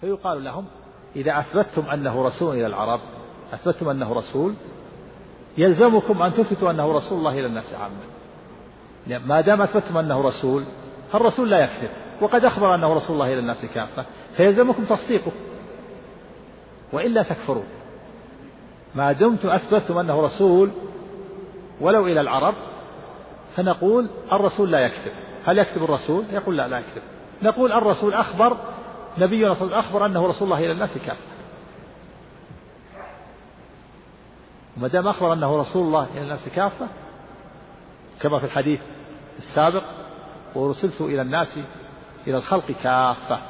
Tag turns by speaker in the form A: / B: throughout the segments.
A: فيقال لهم إذا أثبتتم أنه رسول إلى العرب أثبتتم أنه رسول يلزمكم أن تثبتوا أنه رسول الله إلى الناس عامة ما دام أثبتتم أنه رسول فالرسول لا يكذب. وقد أخبر أنه رسول الله إلى الناس كافة فيلزمكم تصديقه. وإلا تكفرون ما دمتم أثبتتم أنه رسول ولو إلى العرب فنقول الرسول لا يكذب. هل يكذب الرسول؟ يقول لا لا يكذب. نقول الرسول أخبر نبينا صلى الله عليه وسلم أخبر أنه رسول الله إلى الناس كافة. وما دام أخبر أنه رسول الله إلى الناس كافة كما في الحديث السابق ورسلت إلى الناس إلى الخلق كافة.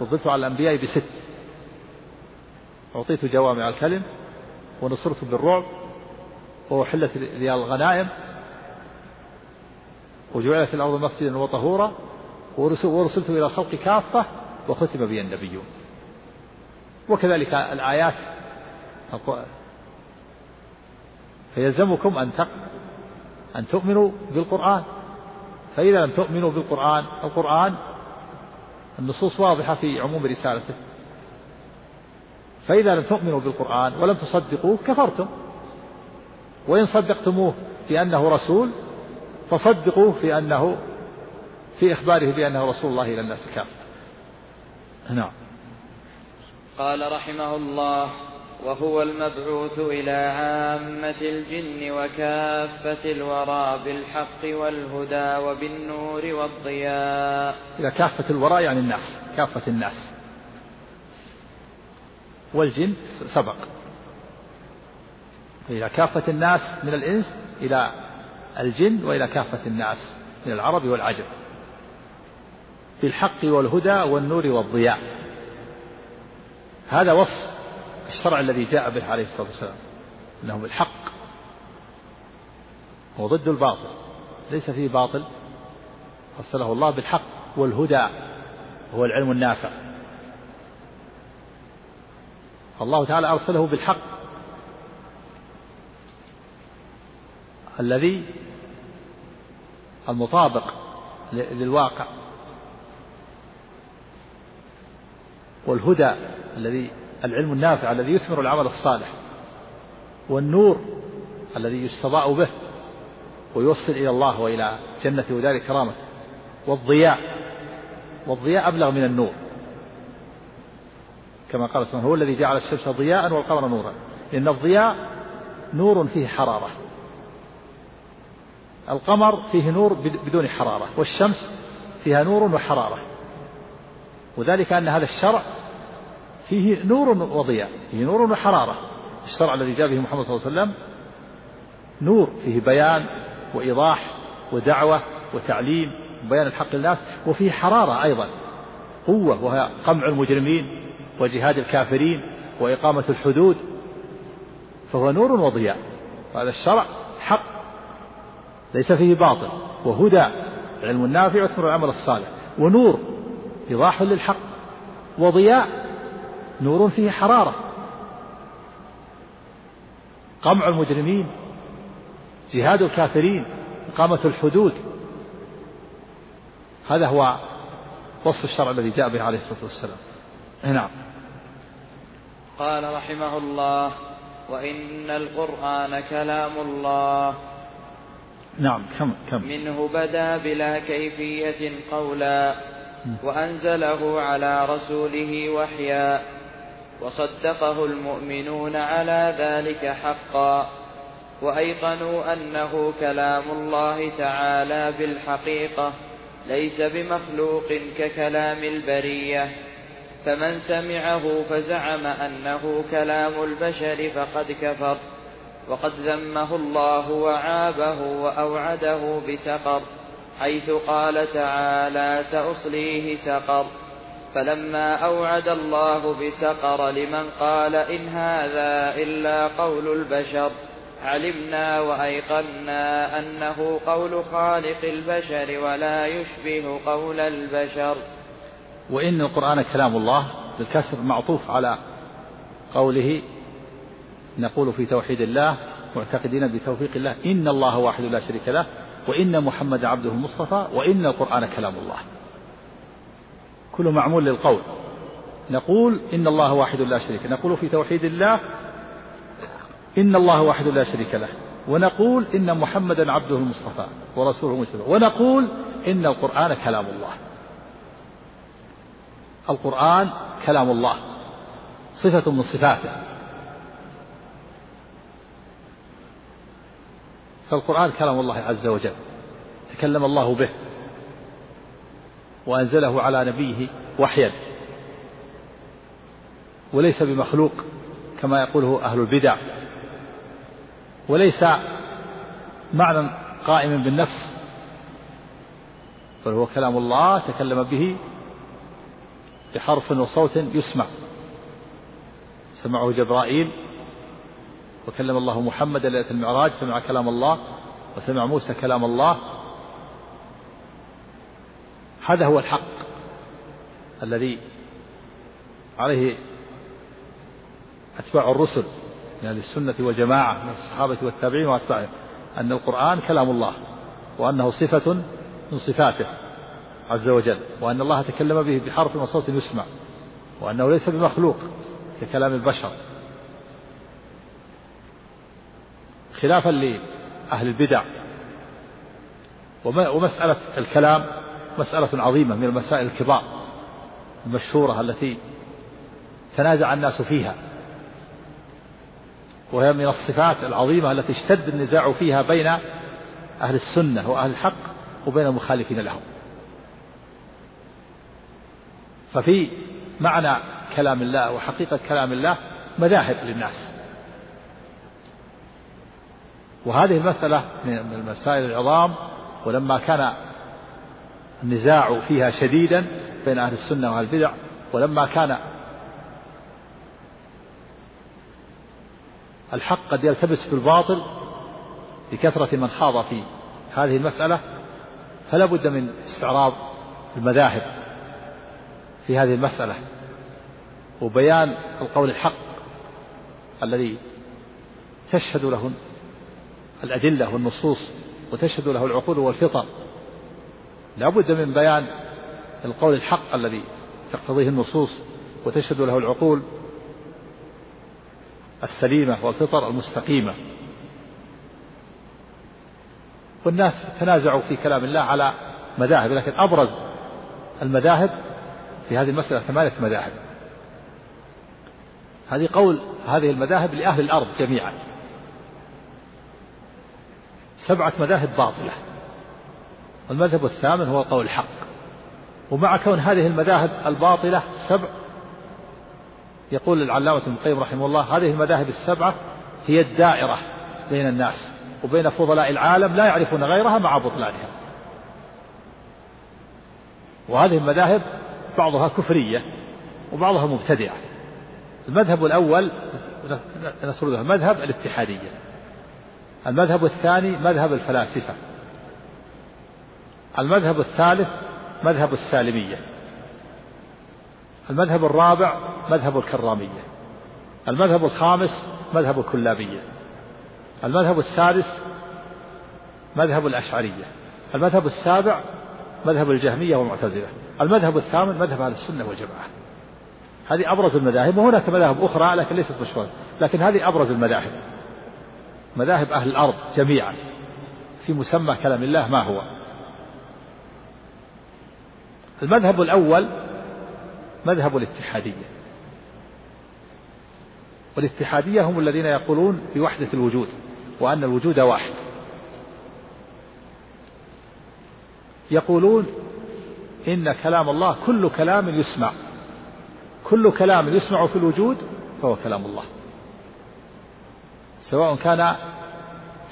A: فضلت على الأنبياء بست. أعطيت جوامع الكلم ونصرت بالرعب وأحلت لي الغنائم وجعلت الأرض مسجدا وطهورا ورسلت إلى الخلق كافة وختم بي النبيون. وكذلك الآيات. فيلزمكم أن أن تؤمنوا بالقرآن. فإذا لم تؤمنوا بالقرآن القرآن النصوص واضحة في عموم رسالته. فإذا لم تؤمنوا بالقرآن ولم تصدقوه كفرتم. وإن صدقتموه في أنه رسول فصدقوه في أنه في إخباره بأنه رسول الله إلى الناس كافة نعم.
B: قال رحمه الله وهو المبعوث إلى عامة الجن وكافة الورى بالحق والهدى وبالنور والضياء.
A: إلى كافة الورى يعني الناس كافة الناس. والجن سبق. إلى كافة الناس من الإنس إلى الجن وإلى كافة الناس من العرب والعجم. بالحق والهدى والنور والضياء. هذا وصف الشرع الذي جاء به عليه الصلاة والسلام أنه بالحق هو ضد الباطل ليس فيه باطل. فصله الله بالحق والهدى هو العلم النافع. الله تعالى أرسله بالحق الذي المطابق للواقع. والهدى الذي العلم النافع الذي يثمر العمل الصالح والنور الذي يستضاء به ويوصل إلى الله وإلى جنته ودار كرامته والضياء والضياء أبلغ من النور كما قال سبحانه هو الذي جعل الشمس ضياء والقمر نورا. لأن الضياء نور فيه حرارة. القمر فيه نور بدون حرارة والشمس فيها نور وحرارة. وذلك أن هذا الشرع فيه نور وضياء فيه نور وحرارة. الشرع الذي جاء به محمد صلى الله عليه وسلم نور فيه بيان وإيضاح ودعوة وتعليم وبيان الحق للناس وفيه حرارة أيضا قوة وهي قمع المجرمين وجهاد الكافرين وإقامة الحدود فهو نور وضياء. هذا الشرع حق ليس فيه باطل وهدى علم النافع وثمر العمل الصالح ونور إيضاح للحق وضياء نور فيه حرارة. قمع المجرمين جهاد الكافرين إقامة الحدود. هذا هو وصف الشرع الذي جاء به عليه الصلاة والسلام. نعم.
B: قال رحمه الله وإن القرآن كلام الله.
A: نعم كم كم؟
B: منه بدا بلا كيفية قولا. وأنزله على رسوله وحيا وصدقه المؤمنون على ذلك حقا وأيقنوا أنه كلام الله تعالى بالحقيقة ليس بمخلوق ككلام البرية فمن سمعه فزعم أنه كلام البشر فقد كفر وقد ذمه الله وعابه وأوعده بسقر حيث قال تعالى سأصليه سقر. فلما أوعد الله بسقر لمن قال إن هذا إلا قول البشر. علمنا وأيقنا أنه قول خالق البشر ولا يشبه قول البشر.
A: وإن القرآن كلام الله بالكسر معطوف على قوله نقول في توحيد الله معتقدين بتوفيق الله إن الله واحد لا شريك له وإن محمد عبده المصطفى وإن القرآن كلام الله. كل معمول للقول. نقول إن الله واحد لا شريك نقول في توحيد الله إن الله واحد لا شريك له. ونقول إن محمدا عبده المصطفى ورسوله المجتبى. ونقول إن القرآن كلام الله. القرآن كلام الله. صفة من صفاته. فالقرآن كلام الله عز وجل تكلم الله به وأنزله على نبيه وحيا وليس بمخلوق كما يقوله أهل البدع وليس معنى قائما بالنفس بل هو كلام الله تكلم به بحرف وصوت يسمع سمعه جبرائيل وكلم الله محمد ليلة المعراج سمع كلام الله وسمع موسى كلام الله. هذا هو الحق الذي عليه أتباع الرسل من أهل السنة والجماعة من الصحابة والتابعين وأتباعهم أن القرآن كلام الله وأنه صفة من صفاته عز وجل وأن الله تكلم به بحرف وصوت يسمع وأنه ليس بمخلوق ككلام البشر. خلافا لأهل البدع. ومسألة الكلام مسألة عظيمة من المسائل الكبار المشهورة التي تنازع الناس فيها. وهي من الصفات العظيمة التي اشتد النزاع فيها بين أهل السنة وأهل الحق وبين المخالفين لهم. ففي معنى كلام الله وحقيقة كلام الله مذاهب للناس. وهذه المسألة من المسائل العظام ولما كان النزاع فيها شديدا بين أهل السنة وأهل البدع ولما كان الحق قد يلتبس بالباطل لكثرة من خاض في هذه المسألة فلا بد من استعراض المذاهب في هذه المسألة وبيان القول الحق الذي تشهد له الأدلة والنصوص وتشهد له العقول والفطر. لا بد من بيان القول الحق الذي تقتضيه النصوص وتشهد له العقول السليمة والفطر المستقيمة. والناس تنازعوا في كلام الله على مذاهب لكن أبرز المذاهب في هذه المسألة ثمانية مذاهب. هذه قول هذه المذاهب لأهل الأرض جميعا. سبعة مذاهب باطلة. والمذهب الثامن هو قول الحق. ومع كون هذه المذاهب الباطلة سبع يقول العلامة ابن القيم رحمه الله هذه المذاهب السبعة هي الدائرة بين الناس وبين فضلاء العالم لا يعرفون غيرها مع بطلانها. وهذه المذاهب بعضها كفرية وبعضها مبتدعة. المذهب الأول نسردها مذهب الاتحادية. المذهب الثاني مذهب الفلاسفة. المذهب الثالث مذهب السالمية. المذهب الرابع مذهب الكرامية. المذهب الخامس مذهب الكلابية. المذهب السادس مذهب الأشعرية. المذهب السابع مذهب الجهمية والمعتزلة. المذهب الثامن مذهب أهل السنة والجماعة. هذه أبرز المذاهب وهناك مذاهب أخرى لكن ليست مشهورة. لكن هذه أبرز المذاهب. مذاهب أهل الأرض جميعا. في مسمى كلام الله ما هو؟ المذهب الأول مذهب الاتحادية. والاتحادية هم الذين يقولون بوحدة الوجود وأن الوجود واحد. يقولون إن كلام الله كل كلام يسمع. كل كلام يسمع في الوجود فهو كلام الله. سواء كان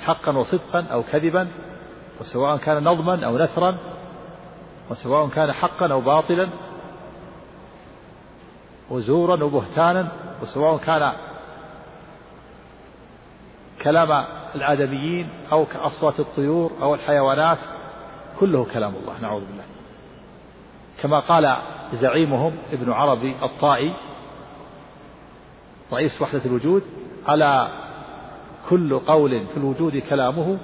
A: حقا وصدقا أو كذبا وسواء كان نظما أو نثرا وسواء كان حقا أو باطلا وزورا وبهتانا وسواء كان كلام الآدميين أو كأصوات الطيور أو الحيوانات كله كلام الله نعوذ بالله. كما قال زعيمهم ابن عربي الطائي رئيس وحدة الوجود على كل قول في الوجود كلامه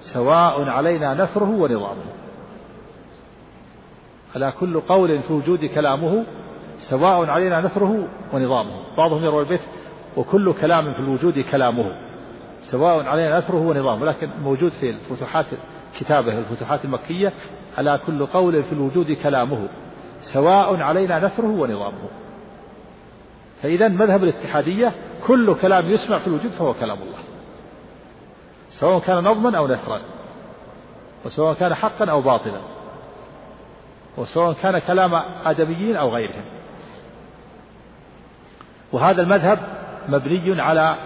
A: سواء علينا نثره ونظامه. على كل قول في الوجود كلامه سواء علينا نثره ونظامه. بعضهم يروي البيت وكل كلام في الوجود كلامه سواء علينا نثره ونظامه. لكن موجود في الفتوحات كتابه الفتوحات المكية على كل قول في الوجود كلامه سواء علينا نثره ونظامه. فإذا مذهب الاتحادية كل كلام يسمع في الوجود فهو كلام الله. سواء كان نظما أو نثرا وسواء كان حقا أو باطلا وسواء كان كلام آدميين أو غيرهم. وهذا المذهب مبني على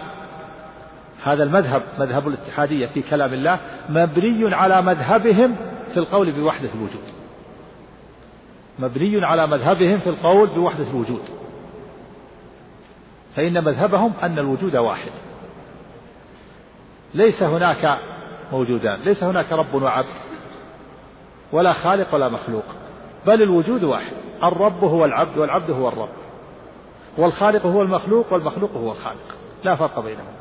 A: هذا المذهب مذهب الاتحادية في كلام الله مبني على مذهبهم في القول بوحدة الوجود. مبني على مذهبهم في القول بوحدة الوجود. فإن مذهبهم أن الوجود واحد. ليس هناك موجودان. ليس هناك رب وعبد ولا خالق ولا مخلوق بل الوجود واحد. الرب هو العبد والعبد هو الرب. والخالق هو المخلوق والمخلوق هو الخالق. لا فرق بينهم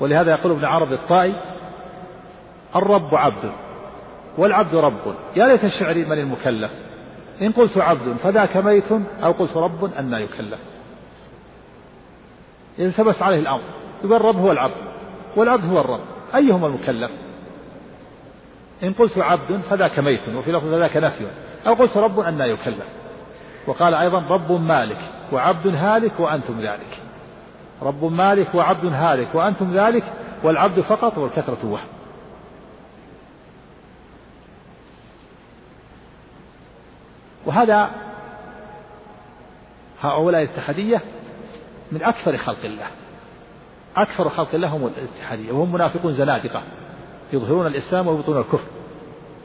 A: ولهذا يقول ابن عربي الطائي الرب عبد والعبد رب. يا ليت الشعر من المكلف. إن قلت عبد فذاك ميت أو قلت رب أن يكلف. يلتبس عليه الأمر. يقول الرب هو العبد. والعبد هو الرب. أيهما المكلف؟ إن قلت عبد فذاك ميت وفي لفظ فذاك نفي. أو قلت رب أن يكلف. وقال أيضا رب مالك وعبد هالك وأنتم ذلك. رب مالك وعبد هالك وأنتم ذلك والعبد فقط والكثرة وهم. وهذا هؤلاء الاتحادية من أكثر خلق الله. أكثر خلق الله هم الاتحادية وهم منافقون زنادقة يظهرون الإسلام ويبطون الكفر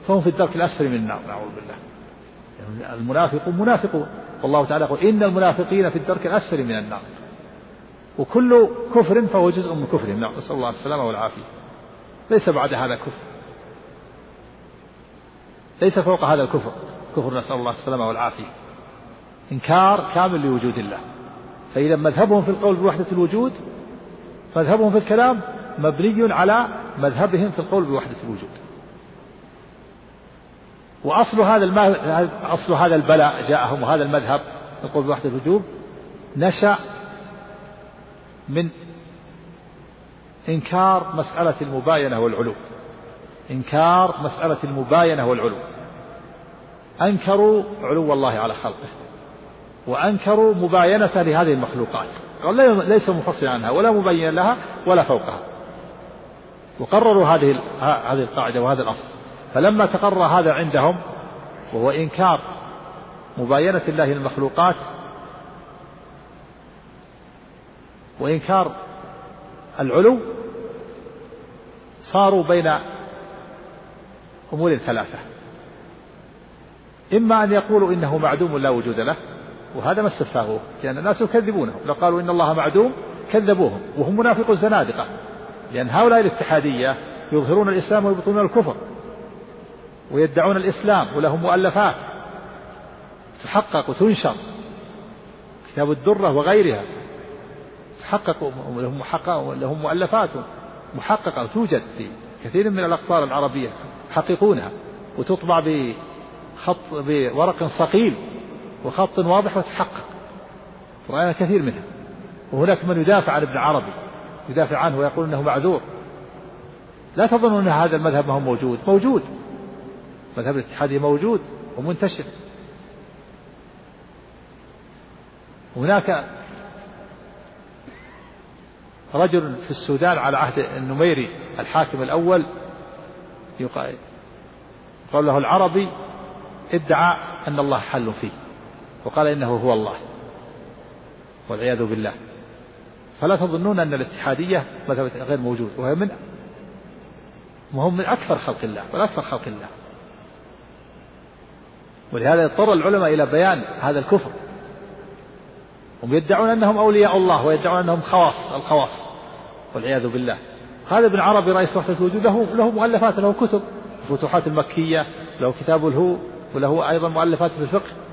A: فهم في الدرك الأسفل من النار نعوذ بالله. يعني المنافق منافق والله تعالى يقول إن المنافقين في الدرك الأسفل من النار. وكل كفر فهو جزء من كفرهم. نعم نسأل الله السلامة والعافية. ليس بعد هذا كفر. ليس فوق هذا الكفر. كفر نسأل الله السلامة والعافية. إنكار كامل لوجود الله. فإذا مذهبهم في القول بوحدة الوجود مذهبهم في الكلام مبني على مذهبهم في القول بوحدة الوجود. وأصل هذا أصل هذا البلاء جاءهم وهذا المذهب القول بوحدة الوجود نشأ من إنكار مسألة المباينة والعلو. إنكار مسألة المباينة والعلو. أنكروا علو الله على خلقه. وأنكروا مباينة لهذه المخلوقات. ليس منفصلا عنها ولا مبين لها ولا فوقها. وقرروا هذه هذه القاعدة وهذا الأصل. فلما تقرر هذا عندهم وهو إنكار مباينة الله للمخلوقات وإنكار العلو صاروا بين أمور ثلاثة. إما أن يقولوا إنه معدوم لا وجود له وهذا ما استفساغوه لأن الناس يكذبونه. لو قالوا إن الله معدوم كذبوهم وهم منافق زنادقة لأن هؤلاء الاتحادية يظهرون الإسلام ويبطلون الكفر ويدعون الإسلام ولهم مؤلفات تحقق وتنشر. كتاب الدرة وغيرها تحقق لهم محقق لهم مؤلفات محققة توجد في كثير من الأقطار العربية يحققونها وتطبع بخط بورق صقيل وخط واضح وتحقق رأينا كثير منها وهناك من يدافع عن ابن عربي يدافع عنه ويقول إنه معذور. لا تظنوا إن هذا المذهب ما هو موجود. موجود. مذهب الاتحادية موجود ومنتشر. هناك رجل في السودان على عهد النميري الحاكم الأول يقال له العربي ادعى أن الله حل فيه. وقال إنه هو الله والعياذ بالله. فلا تظنون أن الاتحادية مثلا غير موجود وهي من وهم من أكثر خلق الله بل أكثر خلق الله. ولهذا اضطر العلماء إلى بيان هذا الكفر. هم يدعون أنهم أولياء الله ويدعون أنهم خواص الخواص والعياذ بالله. هذا ابن عربي رئيس وحدة الوجود له له مؤلفات له كتب الفتوحات المكية له كتاب الهو وله أيضا مؤلفات في الفقه.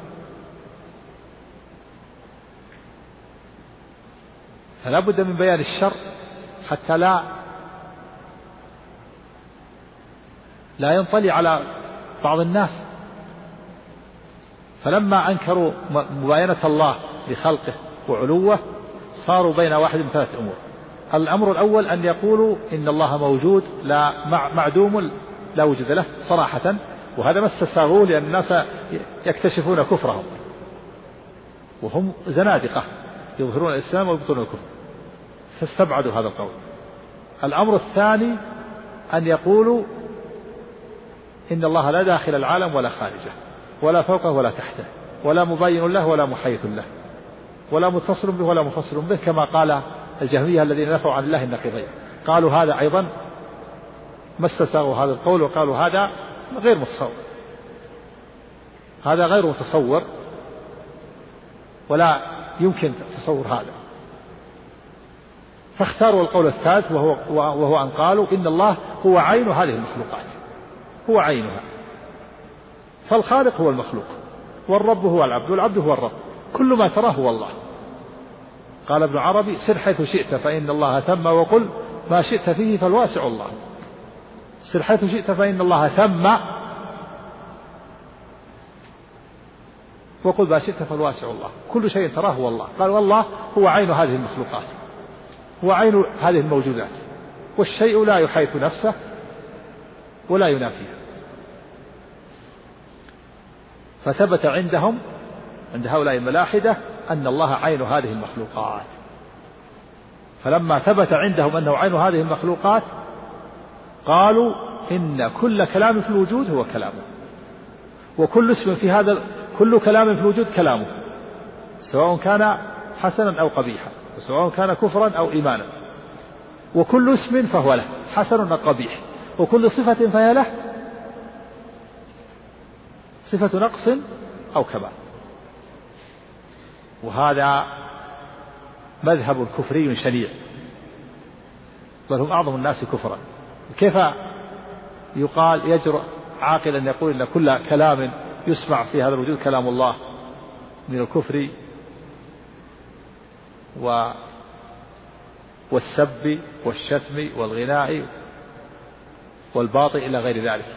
A: فلا بد من بيان الشر حتى لا لا ينطلي على بعض الناس. فلما أنكروا مباينة الله لخلقه وعلوه صاروا بين واحد من ثلاث أمور. الأمر الأول أن يقولوا إن الله موجود لا معدوم لا وجود له صراحة. وهذا ما استساغوه لأن الناس يكتشفون كفرهم. وهم زنادقة يظهرون الإسلام ويبطلون الكفر. فاستبعدوا هذا القول. الأمر الثاني أن يقولوا إن الله لا داخل العالم ولا خارجه ولا فوقه ولا تحته ولا مبين له ولا محيط له ولا متصل به ولا منفصل به كما قال الجهمية الذين نفوا عن الله النقيضين. قالوا هذا أيضا ما استساغوا هذا القول وقالوا هذا غير متصور. هذا غير متصور ولا يمكن تصور هذا. فاختاروا القول الثالث وهو وهو أن قالوا إن الله هو عين هذه المخلوقات. هو عينها. فالخالق هو المخلوق. والرب هو العبد. والعبد هو الرب. كل ما تراه هو الله. قال ابن عربي سر حيث شئت فإن الله ثم وقل ما شئت فيه فالواسع الله. سر حيث شئت فإن الله ثم وقل ما شئت فالواسع الله. كل شيء تراه هو الله. قال والله هو عين هذه المخلوقات. هو عين هذه الموجودات. والشيء لا يحيط نفسه ولا ينافيها. فثبت عندهم عند هؤلاء الملاحدة أن الله عين هذه المخلوقات. فلما ثبت عندهم أنه عين هذه المخلوقات قالوا إن كل كلام في الوجود هو كلامه. وكل اسم في هذا كل كلام في الوجود كلامه سواء كان حسنا أو قبيحا. وسواء كان كفرا أو إيمانا. وكل اسم فهو له حسن قبيح. وكل صفة فهي له صفة نقص أو كمال وهذا مذهب كفري شنيع. بل هم أعظم الناس كفرا. كيف يقال يجرؤ عاقلا يقول إن كل كلام يسمع في هذا الوجود كلام الله من الكفر و والسب والشتم والغناء والباطل إلى غير ذلك.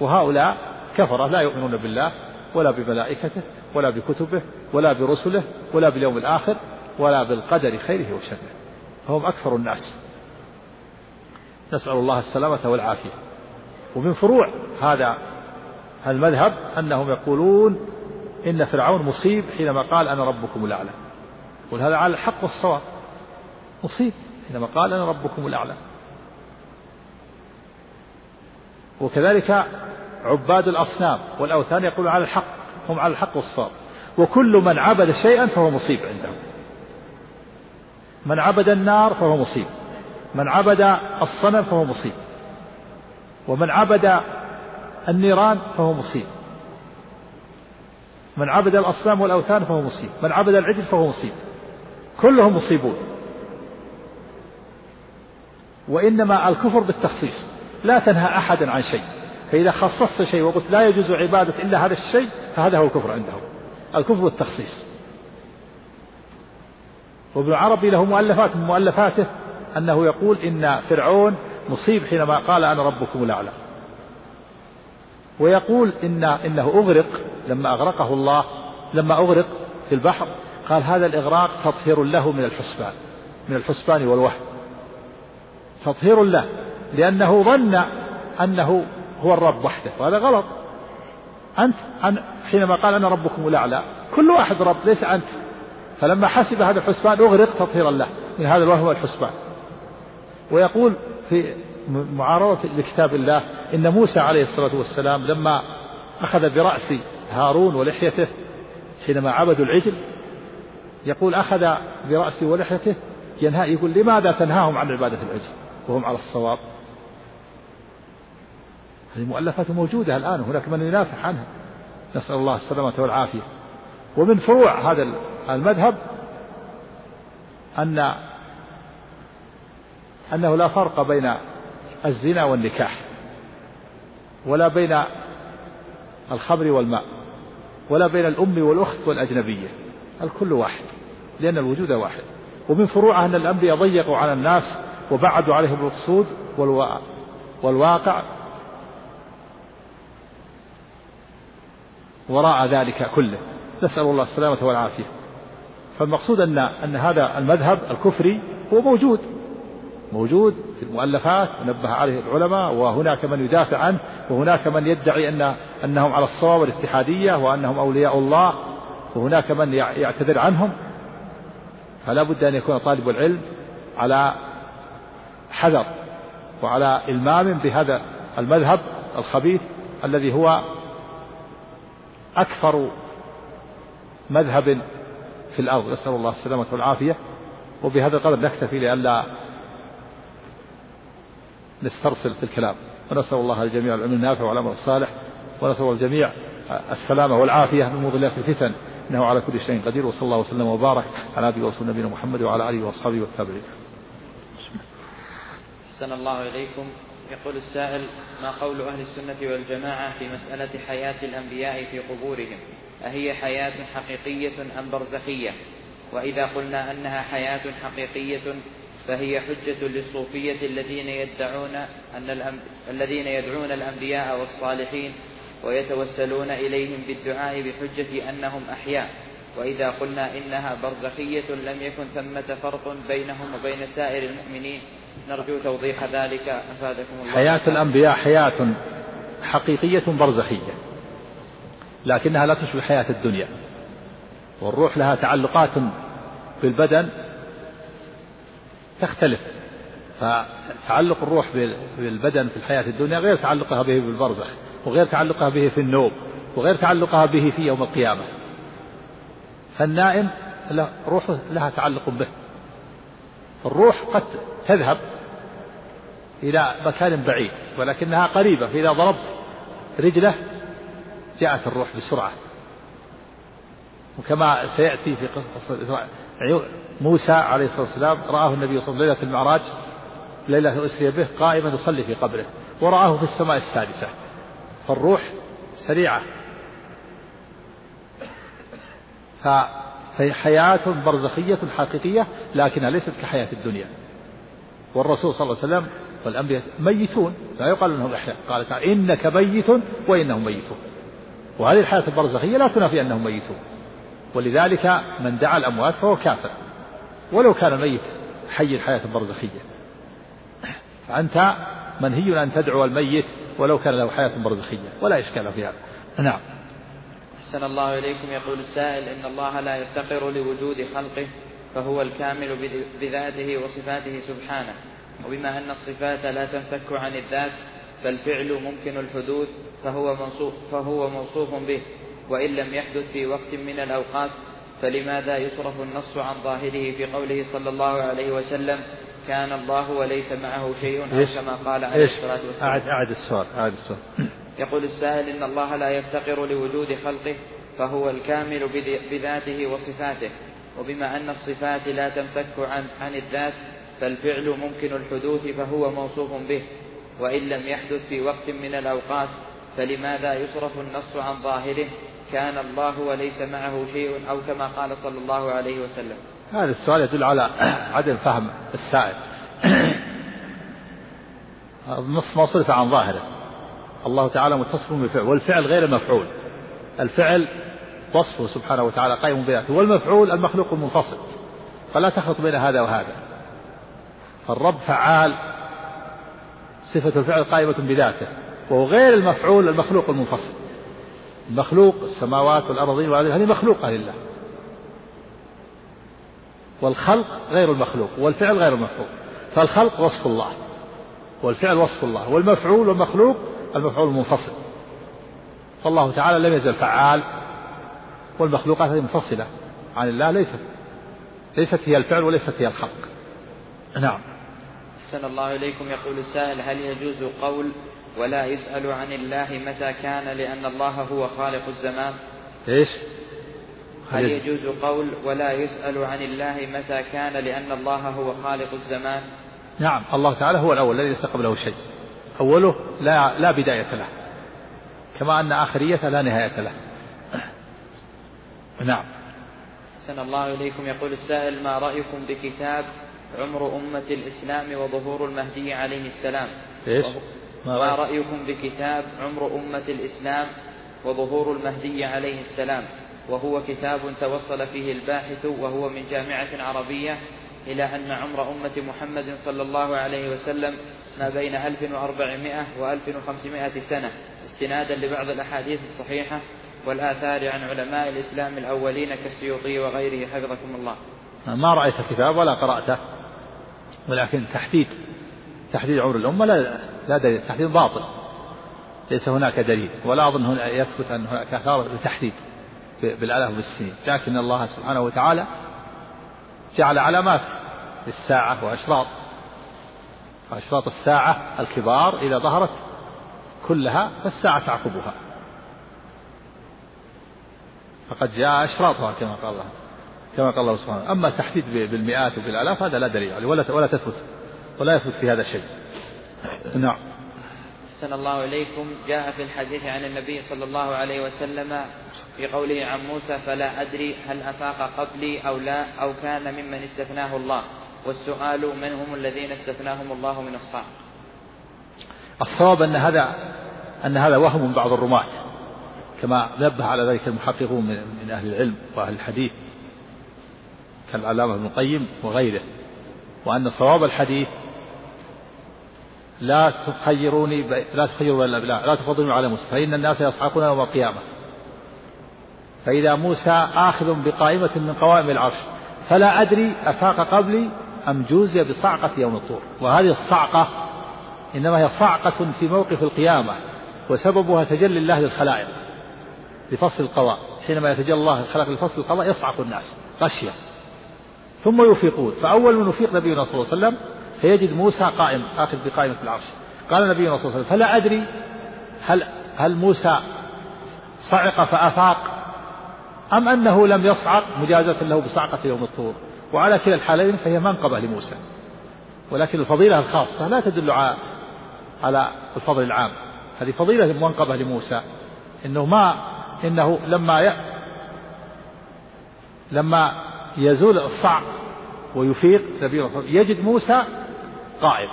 A: وهؤلاء كفرة لا يؤمنون بالله ولا بملائكته ولا بكتبه ولا برسله ولا باليوم الآخر ولا بالقدر خيره وشره. فهم أكثر الناس. نسأل الله السلامة والعافية. ومن فروع هذا المذهب أنهم يقولون إن فرعون مصيب حينما قال أنا ربكم الأعلى. وهذا على الحق والصواب مصيب حينما قال أنا ربكم الأعلى. وكذلك عباد الأصنام والأوثان يقولون على الحق هم على الحق والصواب. وكل من عبد شيئا فهو مصيب عندهم. من عبد النار فهو مصيب. من عبد الصنم فهو مصيب. ومن عبد النيران فهو مصيب. من عبد الأصنام والأوثان فهو مصيب. من عبد العجل فهو مصيب. كلهم مصيبون. وإنما الكفر بالتخصيص. لا تنهى أحدا عن شيء. فإذا خصصت شيء وقلت لا يجوز عبادة إلا هذا الشيء فهذا هو الكفر عندهم الكفر بالتخصيص. وابن عربي له مؤلفات من مؤلفاته أنه يقول إن فرعون مصيب حينما قال أنا ربكم الأعلى. ويقول إن إنه أغرق لما أغرقه الله لما أغرق في البحر قال هذا الإغراق تطهير له من الحسبان من الحسبان والوهم. تطهير له لأنه ظن أنه هو الرب وحده وهذا غلط. أنت حينما قال أنا ربكم الأعلى كل واحد رب ليس أنت. فلما حسب هذا الحسبان أغرق تطهيرا له من هذا الوهم والحسبان. ويقول في معارضة لكتاب الله إن موسى عليه الصلاة والسلام لما أخذ برأس هارون ولحيته حينما عبدوا العجل يقول أخذ برأسه ولحيته ينهى يقول لماذا تنهاهم عن عبادة العجل؟ وهم على الصواب. هذه مؤلفات موجودة الآن هناك من ينافح عنها. نسأل الله السلامة والعافية. ومن فروع هذا المذهب أن أنه لا فرق بين الزنا والنكاح ولا بين الخمر والماء ولا بين الأم والأخت والأجنبية. الكل واحد لأن الوجود واحد. ومن فروعها أن الأنبياء ضيقوا على الناس وبعدوا عليهم المقصود والواقع. وراء ذلك كله. نسأل الله السلامة والعافية. فالمقصود أن أن هذا المذهب الكفري هو موجود. موجود في المؤلفات ونبه عليه العلماء وهناك من يدافع عنه وهناك من يدعي أن أنهم على الصواب والاتحادية وأنهم أولياء الله. وهناك من يعتذر عنهم. فلا بد أن يكون طالب العلم على حذر وعلى إلمام بهذا المذهب الخبيث الذي هو أكثر مذهب في الأرض. نسأل الله السلامة والعافية. وبهذا القدر نكتفي لئلا نسترسل في الكلام. ونسأل الله الجميع العلم النافع والعمل الصالح. ونسأل الجميع السلامة والعافية من مضلات الفتن. إنه على كل شيء قدير وصلى الله وسلم وبارك على نبي ورسول نبينا محمد وعلى آله وأصحابه والتابعين.
B: أحسن الله إليكم. يقول السائل ما قول أهل السنة والجماعة في مسألة حياة الأنبياء في قبورهم؟ أهي حياة حقيقية أم برزخية؟ وإذا قلنا أنها حياة حقيقية فهي حجة للصوفية الذين يدعون أن الذين يدعون الأنبياء والصالحين ويتوسلون إليهم بالدعاء بحجة أنهم أحياء. وإذا قلنا إنها برزخية لم يكن ثمة فرق بينهم وبين سائر المؤمنين نرجو توضيح ذلك. أفادكم الله.
A: حياة الأنبياء حياة حقيقية برزخية لكنها لا تشبه حياة الدنيا. والروح لها تعلقات بالبدن تختلف. فتعلق الروح بالبدن في الحياة الدنيا غير تعلقها به بالبرزخ. وغير تعلقها به في النوم وغير تعلقها به في يوم القيامة. فالنائم روحه لها تعلق به. الروح قد تذهب إلى مكان بعيد ولكنها قريبة فإذا ضربت رجله جاءت الروح بسرعة. وكما سيأتي في قصة موسى عليه الصلاة والسلام رآه النبي صلى الله عليه وسلم ليلة المعراج ليلة أسري به قائما يصلي في قبره ورآه في السماء السادسة. فالروح سريعة. فهي حياة برزخية حقيقية لكنها ليست كحياة الدنيا. والرسول صلى الله عليه وسلم والأنبياء ميتون لا يقال أنهم أحياء. قال تعالى إنك ميت وإنهم ميتون. وهذه الحياة البرزخية لا تنافي أنهم ميتون. ولذلك من دعا الأموات فهو كافر. ولو كان الميت حي الحياة البرزخية. فأنت منهي أن تدعو الميت ولو كان له حياة برزخية ولا إشكال في هذا. نعم.
B: أحسن الله إليكم. يقول السائل إن الله لا يفتقر لوجود خلقه فهو الكامل بذاته وصفاته سبحانه. وبما أن الصفات لا تنفك عن الذات فالفعل ممكن الحدوث فهو موصوف, فهو موصوف به. وإن لم يحدث في وقت من الأوقات فلماذا يصرف النص عن ظاهره في قوله صلى الله عليه وسلم كان الله وليس معه شيء أو كما قال عليه الصلاة والسلام.
A: أعد, أعد السؤال أعد السؤال.
B: يقول السائل إن الله لا يفتقر لوجود خلقه فهو الكامل بذاته وصفاته وبما أن الصفات لا تنفك عن, عن الذات فالفعل ممكن الحدوث فهو موصوف به وإن لم يحدث في وقت من الأوقات فلماذا يصرف النص عن ظاهره؟ كان الله وليس معه شيء أو كما قال صلى الله عليه وسلم.
A: هذا السؤال يدل على عدم فهم السائل. النص ما صرف عن ظاهره. الله تعالى متصف بالفعل والفعل غير المفعول الفعل وصفه سبحانه وتعالى قائم بذاته. والمفعول المخلوق المنفصل. فلا تخلط بين هذا وهذا. فالرب فعال صفة الفعل قائمة بذاته. وهو غير المفعول المخلوق المنفصل. المخلوق السماوات والأرضين هذه مخلوقة لله. والخلق غير المخلوق والفعل غير المخلوق. فالخلق وصف الله والفعل وصف الله والمفعول والمخلوق المفعول المنفصل. فالله تعالى لم يزل فعال والمخلوقات هذه منفصلة عن الله ليست ليست هي الفعل وليست هي الخلق. نعم.
B: أحسن الله إليكم. يقول السائل هل يجوز قول ولا يسأل عن الله متى كان؟ لأن الله هو خالق الزمان.
A: إيش؟
B: هل يجوز قول ولا يسأل عن الله متى كان لأن الله هو خالق الزمان؟
A: نعم الله تعالى هو الأول الذي ليس قبله شيء أوله لا لا بداية له. كما أن آخريته لا نهاية له. نعم.
B: أحسن الله إليكم. يقول السائل ما رأيكم بكتاب عمر أمة الإسلام وظهور المهدي عليه السلام؟
A: إيش؟
B: ما رأيكم بكتاب عمر أمة الإسلام وظهور المهدي عليه السلام؟ وهو كتاب توصل فيه الباحث وهو من جامعة عربية إلى أن عمر أمة محمد صلى الله عليه وسلم ما بين 1400 و 1500 سنة استنادا لبعض الأحاديث الصحيحة والآثار عن علماء الإسلام الأولين كالسيوطي وغيره حفظكم الله.
A: ما رأيت الكتاب ولا قرأته ولكن تحديد تحديد عمر الأمة لا لا دليل تحديد باطل. ليس هناك دليل ولا أظن هنا يثبت أن هناك آثار لتحديد. بالآلاف بالسنين لكن الله سبحانه وتعالى جعل علامات للساعة وأشراط. وأشراط الساعة الكبار إذا ظهرت كلها فالساعة تعقبها. فقد جاء أشراطها كما قال الله. كما قال الله سبحانه. أما التحديد بالمئات وبالآلاف هذا لا دليل عليه. ولا ولا تثبت. ولا يثبت في هذا شيء. نعم.
B: أحسن الله إليكم. جاء في الحديث عن النبي صلى الله عليه وسلم في قوله عن موسى فلا أدري هل أفاق قبلي أو لا أو كان ممن استثناه الله. والسؤال من هم الذين استثناهم الله من الصعق
A: الصواب أن هذا أن هذا وهم من بعض الرماة كما نبه على ذلك المحققون من أهل العلم وأهل الحديث كالعلامة ابن القيم وغيره وأن صواب الحديث لا تخيروني ب... لا تخيروا لا, لا تفضلوا على موسى فإن الناس يصعقون يوم القيامة. فإذا موسى آخذ بقائمة من قوائم العرش فلا أدري أفاق قبلي أم جوزي بصعقة يوم الطور. وهذه الصعقة إنما هي صعقة في موقف القيامة وسببها تجلي الله للخلائق لفصل القضاء. حينما يتجلى الله الخلق لفصل القضاء يصعق الناس غشية. ثم يفيقون فأول من يفيق نبينا صلى الله عليه وسلم فيجد موسى قائم آخذ بقائمة العرش. قال نبينا صلى الله عليه وسلم فلا أدري هل هل موسى صعق فأفاق أم أنه لم يصعق مجازة له بصعقة يوم الطور. وعلى كلا الحالين فهي منقبة لموسى. ولكن الفضيلة الخاصة لا تدل على الفضل العام. هذه فضيلة منقبة لموسى. إنه ما إنه لما ي... لما يزول الصعق ويفيق نبينا يجد موسى قائم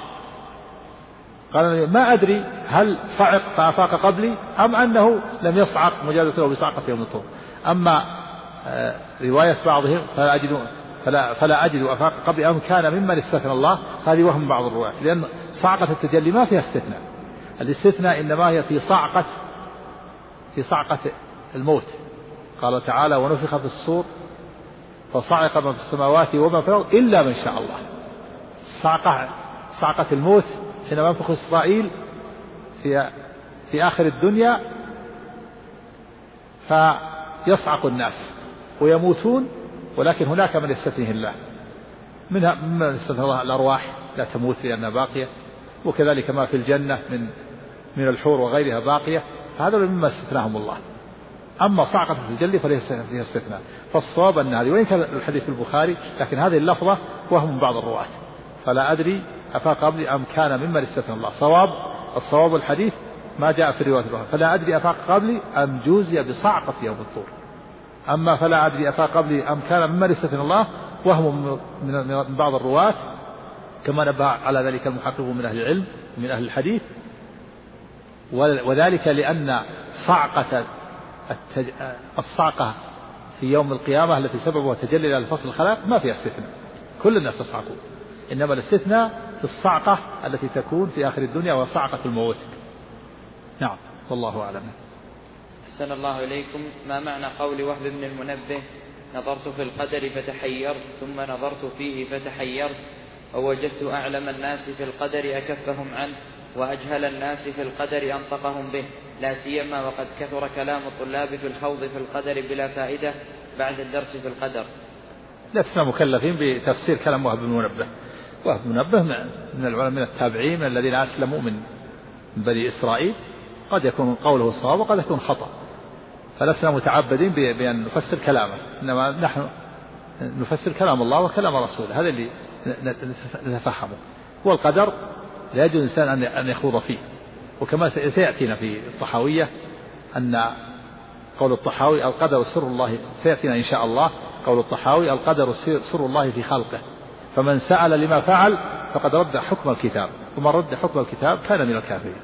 A: قال ما أدري هل صعق فأفاق قبلي أم أنه لم يصعق له بصعقة يوم الطور أما آه، رواية بعضهم فلا أجد فلا فلا أجد أفاق قبل أم كان ممن استثنى الله هذه وهم بعض الرواة. لأن صعقة التجلي ما فيها استثناء. الاستثناء إنما هي في صعقة في صعقة الموت. قال تعالى ونفخ في الصور فصعق من في السماوات وما في الأرض إلا من شاء الله. صعقة صعقة الموت حينما ينفخ إسرائيل في في آخر الدنيا فيصعق الناس ويموتون ولكن هناك من يستثنيه الله. منها ممن يستثنى الله الأرواح لا تموت لأنها باقية وكذلك ما في الجنة من من الحور وغيرها باقية هذا مما استثناهم الله. أما صعقة التجلي فليس فيها استثناء. فالصواب أن هذه وإن كان الحديث في البخاري لكن هذه اللفظة وهم من بعض الرواة. فلا أدري أفاق قبلي أم كان ممن استثنى الله. صواب الصواب الحديث ما جاء في الرواية الأخرى فلا أدري أفاق قبلي أم جوزي بصعقة يوم الطور. أما فلا أدري أفاق قبلي أم كان ممن استثنى الله وهم من بعض الرواة كما نبه على ذلك المحققون من أهل العلم ومن أهل الحديث. وذلك لأن صعقة الصعقة في يوم القيامة التي سببها تجلي إلى الفصل الخلائق ما فيها استثناء. كل الناس يصعقون. إنما الاستثناء في الصعقة التي تكون في آخر الدنيا وصعقة الموت. نعم والله أعلم.
B: أحسن الله إليكم. ما معنى قول وهب بن المنبه؟ نظرت في القدر فتحيرت ثم نظرت فيه فتحيرت. ووجدت أعلم الناس في القدر أكفهم عنه وأجهل الناس في القدر أنطقهم به. لا سيما وقد كثر كلام الطلاب في الخوض في القدر بلا فائدة بعد الدرس في القدر.
A: لسنا مكلفين بتفسير كلام وهب بن منبه وهب منبه من العلماء من التابعين من الذين أسلموا من بني إسرائيل. قد يكون قوله صواب وقد يكون خطأ. فلسنا متعبدين بأن نفسر كلامه. إنما نحن نفسر كلام الله وكلام رسوله. هذا اللي نتفهمه. والقدر لا يجوز الإنسان أن يخوض فيه. وكما سيأتينا في الطحاوية أن قول الطحاوي القدر سر الله سيأتينا إن شاء الله. قول الطحاوي القدر سر الله في خلقه. فمن سأل لما فعل فقد رد حكم الكتاب ومن رد حكم الكتاب كان من الكافرين.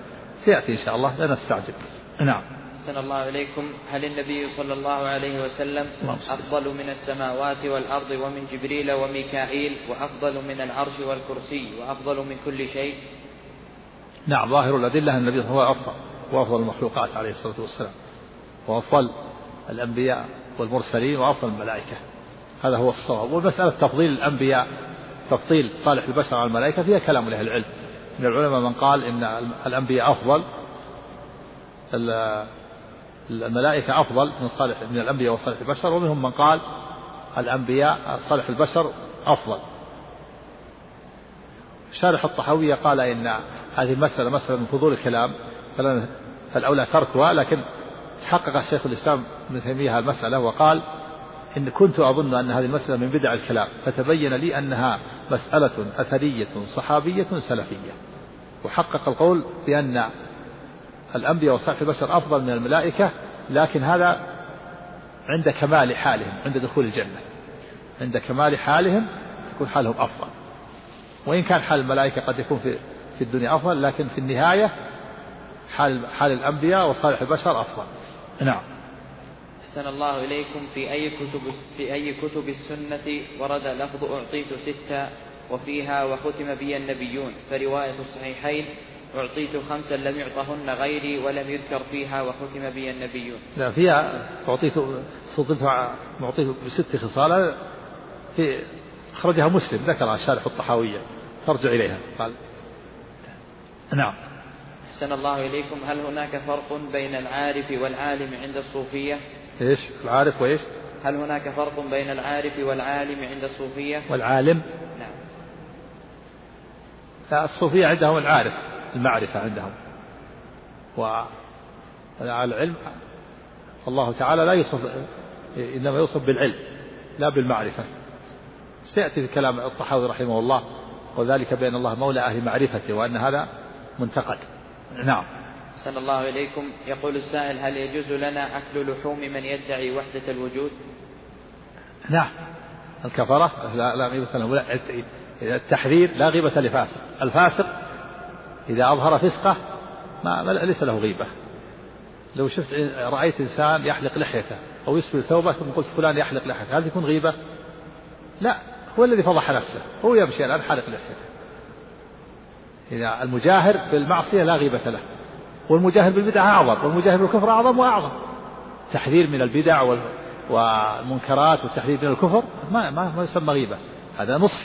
A: سيأتي إن شاء الله لا نستعجل. نعم.
B: أحسن الله إليكم. هل النبي صلى الله عليه وسلم أفضل من السماوات والأرض ومن جبريل وميكائيل وأفضل من العرش والكرسي وأفضل من كل شيء؟
A: نعم ظاهر الأدلة أن النبي هو أفضل وأفضل المخلوقات عليه الصلاة والسلام. وأفضل الأنبياء والمرسلين وأفضل الملائكة. هذا هو الصواب. والمسألة تفضيل الأنبياء تفضيل صالح البشر على الملائكة فيها كلام لأهل العلم. من العلماء من قال إن الأنبياء أفضل الملائكة أفضل من صالح من الأنبياء وصالح البشر ومنهم من قال الأنبياء صالح البشر أفضل. شارح الطحاوية قال إن هذه المسألة مسألة من فضول الكلام فالأولى تركها لكن حقق الشيخ الإسلام ابن تيمية المسألة وقال إن كنت أظن أن هذه المسألة من بدع الكلام فتبين لي أنها مسألة أثرية صحابية سلفية. وحقق القول بأن الأنبياء وصالح البشر أفضل من الملائكة لكن هذا عند كمال حالهم عند دخول الجنة. عند كمال حالهم يكون حالهم أفضل. وإن كان حال الملائكة قد يكون في في الدنيا أفضل لكن في النهاية حال حال الأنبياء وصالح البشر أفضل. نعم.
B: أحسن الله إليكم في أي كتب في أي كتب السنة ورد لفظ أعطيت ستة وفيها وختم بي النبيون فرواية الصحيحين أعطيت خمسا لم يعطهن غيري ولم يذكر فيها وختم بي النبيون.
A: لا فيها أعطيت صدفت أعطيت بست خصال في أخرجها مسلم ذكرها شارح الطحاوية ترجع إليها. قال نعم.
B: أحسن الله إليكم هل هناك فرق بين العارف والعالم عند الصوفية؟
A: إيش؟ العارف وإيش؟
B: هل هناك فرق بين العارف والعالم عند الصوفية؟
A: والعالم؟
B: نعم.
A: الصوفية عندهم العارف المعرفة عندهم. والعلم الله تعالى لا يوصف إنما يوصف بالعلم لا بالمعرفة. سيأتي في كلام الطحاوي رحمه الله وذلك بأن الله مولى أهل معرفته وأن هذا منتقد. نعم.
B: صلى الله إليكم. يقول السائل هل يجوز لنا أكل لحوم من يدعي وحدة الوجود؟
A: نعم. الكفرة لا لا غيبة لهم. التحذير لا غيبة لفاسق. الفاسق إذا أظهر فسقه ما ليس له غيبة. لو شفت رأيت إنسان يحلق لحيته أو يسبل ثوبه ثم قلت فلان يحلق لحيته هل يكون غيبة؟ لا. هو الذي فضح نفسه. هو يمشي الآن حالق لحيته. إذا المجاهر بالمعصية لا غيبة له. والمجاهر بالبدعة أعظم والمجاهر بالكفر أعظم وأعظم. تحذير من البدع والمنكرات والتحذير من الكفر ما ما, ما يسمى غيبة. هذا نصح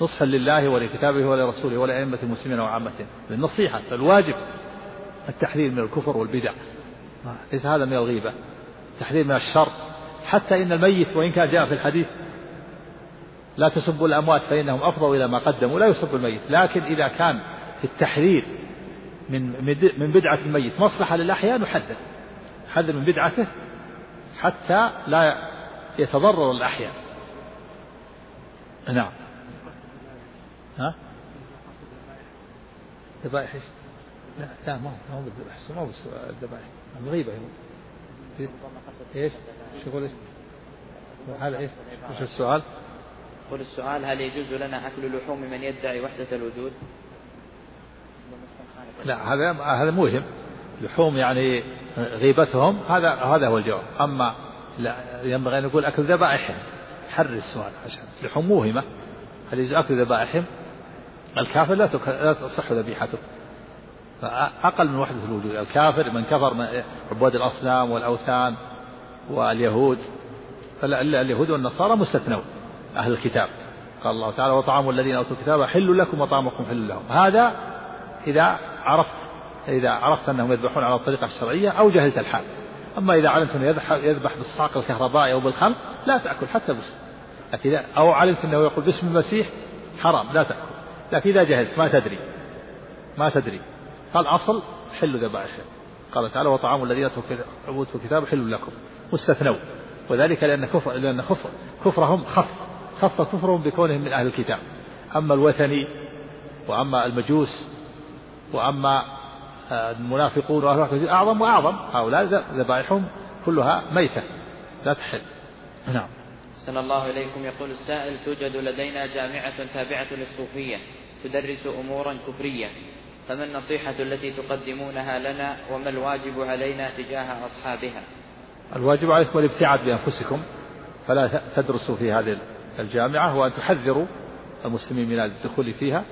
A: نصحا لله ولكتابه ولرسوله ولأئمة المسلمين وعامتهم. للنصيحة الواجب التحذير من الكفر والبدع. ليس هذا من الغيبة. التحذير من الشر. حتى إن الميت وإن كان جاء في الحديث لا تسبوا الأموات فإنهم أفضوا إلى ما قدموا لا يسب الميت. لكن إذا كان في التحذير من من بدعة الميت مصلحة للأحياء نحذر نحذر من بدعته حتى لا يتضرر الأحياء نعم ها ذبائح إيش؟ لا لا ما هو ما هو بالذبائح ما هو بالذبائح الغيبة إيش؟ شو يقول إيش؟ هذا إيش؟ إيش السؤال؟
B: يقول السؤال هل يجوز لنا أكل لحوم من يدعي وحدة الوجود؟
A: لا هذا هذا موهم. لحوم يعني غيبتهم هذا هذا هو الجواب. أما لا ينبغي أن نقول أكل ذبائحهم. حر السؤال عشان لحوم موهمة. هل يجوز أكل ذبائحهم؟ الكافر لا لا تصح ذبيحته. أقل من وحدة الوجود. الكافر من كفر عباد الأصنام والأوثان واليهود. اليهود والنصارى مستثنون. أهل الكتاب. قال الله تعالى وطعام الذين أوتوا الكتاب حل لكم وطعامكم حل لهم. هذا إذا عرفت إذا عرفت أنهم يذبحون على الطريقة الشرعية أو جهلت الحال. أما إذا علمت أنه يذبح بالصعق الكهربائي أو بالخل لا تأكل حتى بس. لكن أو علمت أنه يقول باسم المسيح حرام لا تأكل. لكن إذا جهلت ما تدري. ما تدري. فالأصل حل ذبائحهم قال تعالى وطعام الذين أوتوا الكتاب حل لكم. مستثنوا وذلك لأن كفر لأن كفر كفرهم خف. خف كفرهم بكونهم من أهل الكتاب. أما الوثني وأما المجوس وأما آه، المنافقون وأهل أعظم وأعظم. هؤلاء ذبائحهم كلها ميتة لا تحل. نعم.
B: أحسن الله إليكم. يقول السائل توجد لدينا جامعة تابعة للصوفية تدرس أمورا كفرية فما النصيحة التي تقدمونها لنا؟ وما الواجب علينا تجاه أصحابها؟
A: الواجب عليكم الابتعاد بأنفسكم فلا تدرسوا في هذه الجامعة وأن تحذروا المسلمين من الدخول فيها.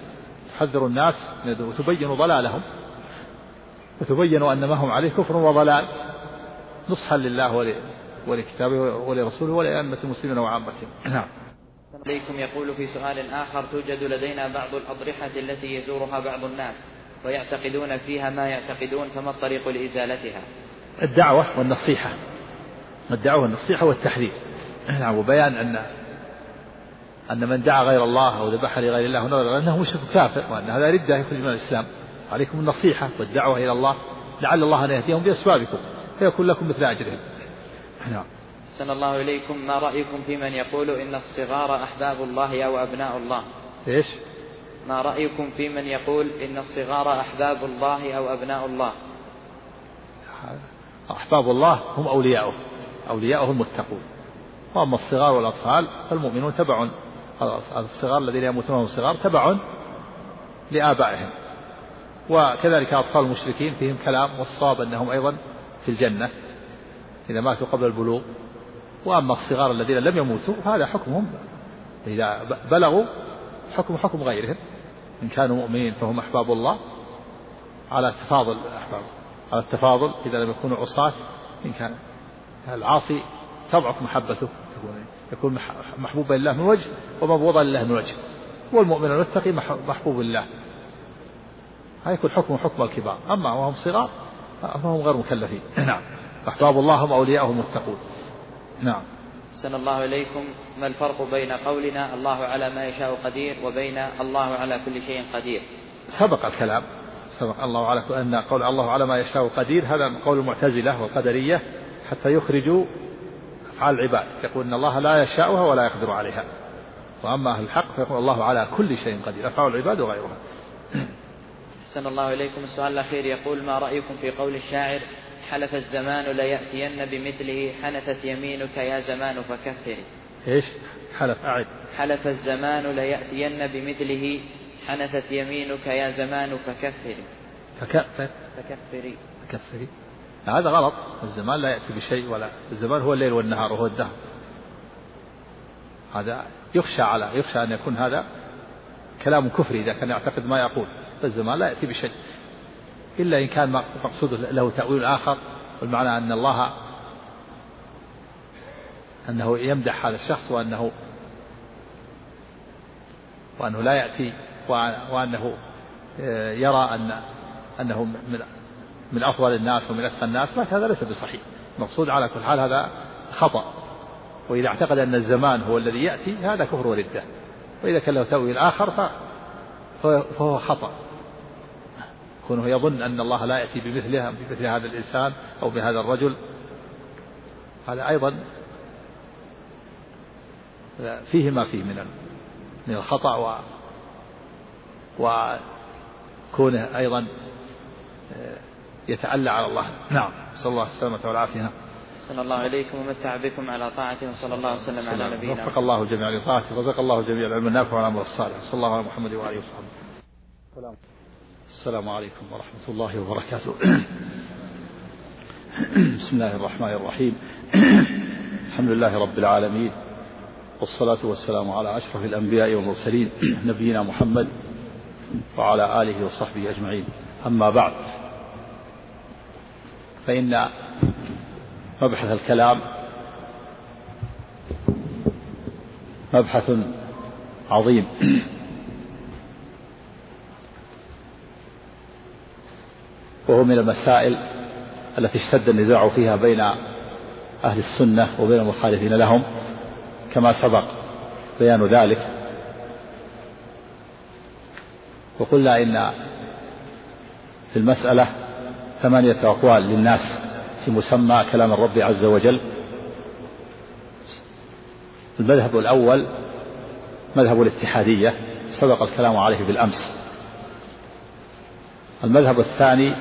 A: تحذروا الناس وتبينوا ضلالهم وتبينوا أن ما هم عليه كفر وضلال. نصحا لله ولكتابه ولرسوله ولأئمة المسلمين وعامتهم. نعم.
B: عليكم يقول في سؤال آخر توجد لدينا بعض الأضرحة التي يزورها بعض الناس ويعتقدون فيها ما يعتقدون فما الطريق لإزالتها؟
A: الدعوة والنصيحة. الدعوة والنصيحة والتحذير. نعم وبيان أن أن من دعا غير الله أو ذبح لغير الله ونظر أنه مشرك كافر وأن هذا ردة يخرج من الإسلام. عليكم النصيحة والدعوة إلى الله. لعل الله أن يهديهم بأسبابكم فيكون لكم مثل أجرهم.
B: نعم. سن الله إليكم. ما رأيكم في من يقول إن الصغار أحباب الله أو أبناء الله؟
A: إيش؟
B: ما رأيكم في من يقول إن الصغار أحباب الله أو أبناء الله؟
A: أحباب الله هم أولياؤه. أولياؤه المتقون. وأما الصغار والأطفال فالمؤمنون تبع. الصغار الذين يموتون وهم صغار تبع لآبائهم. وكذلك أطفال المشركين فيهم كلام والصواب أنهم أيضا في الجنة إذا ماتوا قبل البلوغ. وأما الصغار الذين لم يموتوا فهذا حكمهم. إذا بلغوا حكم حكم غيرهم. إن كانوا مؤمنين فهم أحباب الله. على تفاضل أحباب على التفاضل إذا لم يكونوا عصاة إن كان العاصي تضعف محبته يكون محبوبا لله من وجه ومبغوضا لله من وجه. والمؤمن المتقي محبوب لله. هذا يكون حكم حكم الكبار. أما وهم صغار فهم غير مكلفين. نعم. أحباب الله هم أولياءهم المتقون. نعم.
B: أحسن الله إليكم. ما الفرق بين قولنا الله على ما يشاء قدير وبين الله على كل شيء قدير؟
A: سبق الكلام. سبق الله على أن قول الله على ما يشاء قدير هذا قول المعتزلة والقدرية حتى يخرجوا أفعال العباد يقول أن الله لا يشاءها ولا يقدر عليها. وأما أهل الحق فيقول الله على كل شيء قدير أفعال العباد وغيرها.
B: أحسن الله إليكم. السؤال الأخير يقول ما رأيكم في قول الشاعر حلف الزمان ليأتين بمثله حنثت يمينك يا زمان فكفري
A: إيش؟ حلف أعد.
B: حلف الزمان ليأتين بمثله حنثت يمينك يا زمان فكفري
A: فكفر.
B: فكفري
A: فكفري هذا غلط. الزمان لا يأتي بشيء ولا الزمان هو الليل والنهار وهو الدهر. هذا يخشى على يخشى أن يكون هذا كلام كفري إذا كان يعتقد ما يقول. فالزمان لا يأتي بشيء. إلا إن كان مقصود له تأويل آخر والمعنى أن الله أنه يمدح هذا الشخص وأنه وأنه لا يأتي وأنه آه، يرى أن أنه من من أفضل الناس ومن أتقى الناس لكن هذا ليس بصحيح. المقصود على كل حال هذا خطأ. وإذا اعتقد أن الزمان هو الذي يأتي هذا كفر وردة. وإذا كان له تأويل آخر فهو خطأ. كونه يظن أن الله لا يأتي بمثلها بمثل هذا الإنسان أو بهذا الرجل. هذا أيضا فيه ما فيه من من الخطأ و وكونه أيضا يتألى على الله. نعم. صلى الله السلامة والعافية.
B: صلى الله إليكم ومتع بكم على طاعته وصلى الله وسلم على نبينا
A: وفق الله الجميع لطاعته ورزق الله الجميع العلم النافع والعمل الصالح. صلى الله على محمد وآله وصحبه. السلام عليكم ورحمة الله وبركاته. بسم الله الرحمن الرحيم. الحمد لله رب العالمين والصلاة والسلام على أشرف الأنبياء والمرسلين نبينا محمد وعلى آله وصحبه أجمعين. أما بعد. فإن مبحث الكلام مبحث عظيم. وهو من المسائل التي اشتد النزاع فيها بين أهل السنة وبين المخالفين لهم كما سبق بيان ذلك. وقلنا إن في المسألة ثمانية أقوال للناس في مسمى كلام الرب عز وجل. المذهب الأول مذهب الاتحادية سبق الكلام عليه بالأمس. المذهب الثاني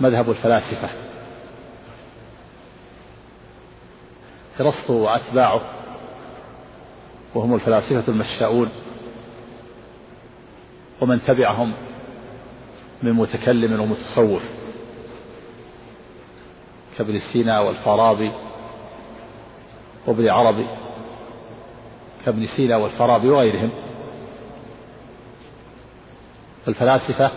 A: مذهب الفلاسفة. ارسطو وأتباعه وهم الفلاسفة المشاؤون ومن تبعهم من متكلم ومتصوف. كابن سينا والفارابي وابن عربي. كابن سينا والفارابي وغيرهم. الفلاسفة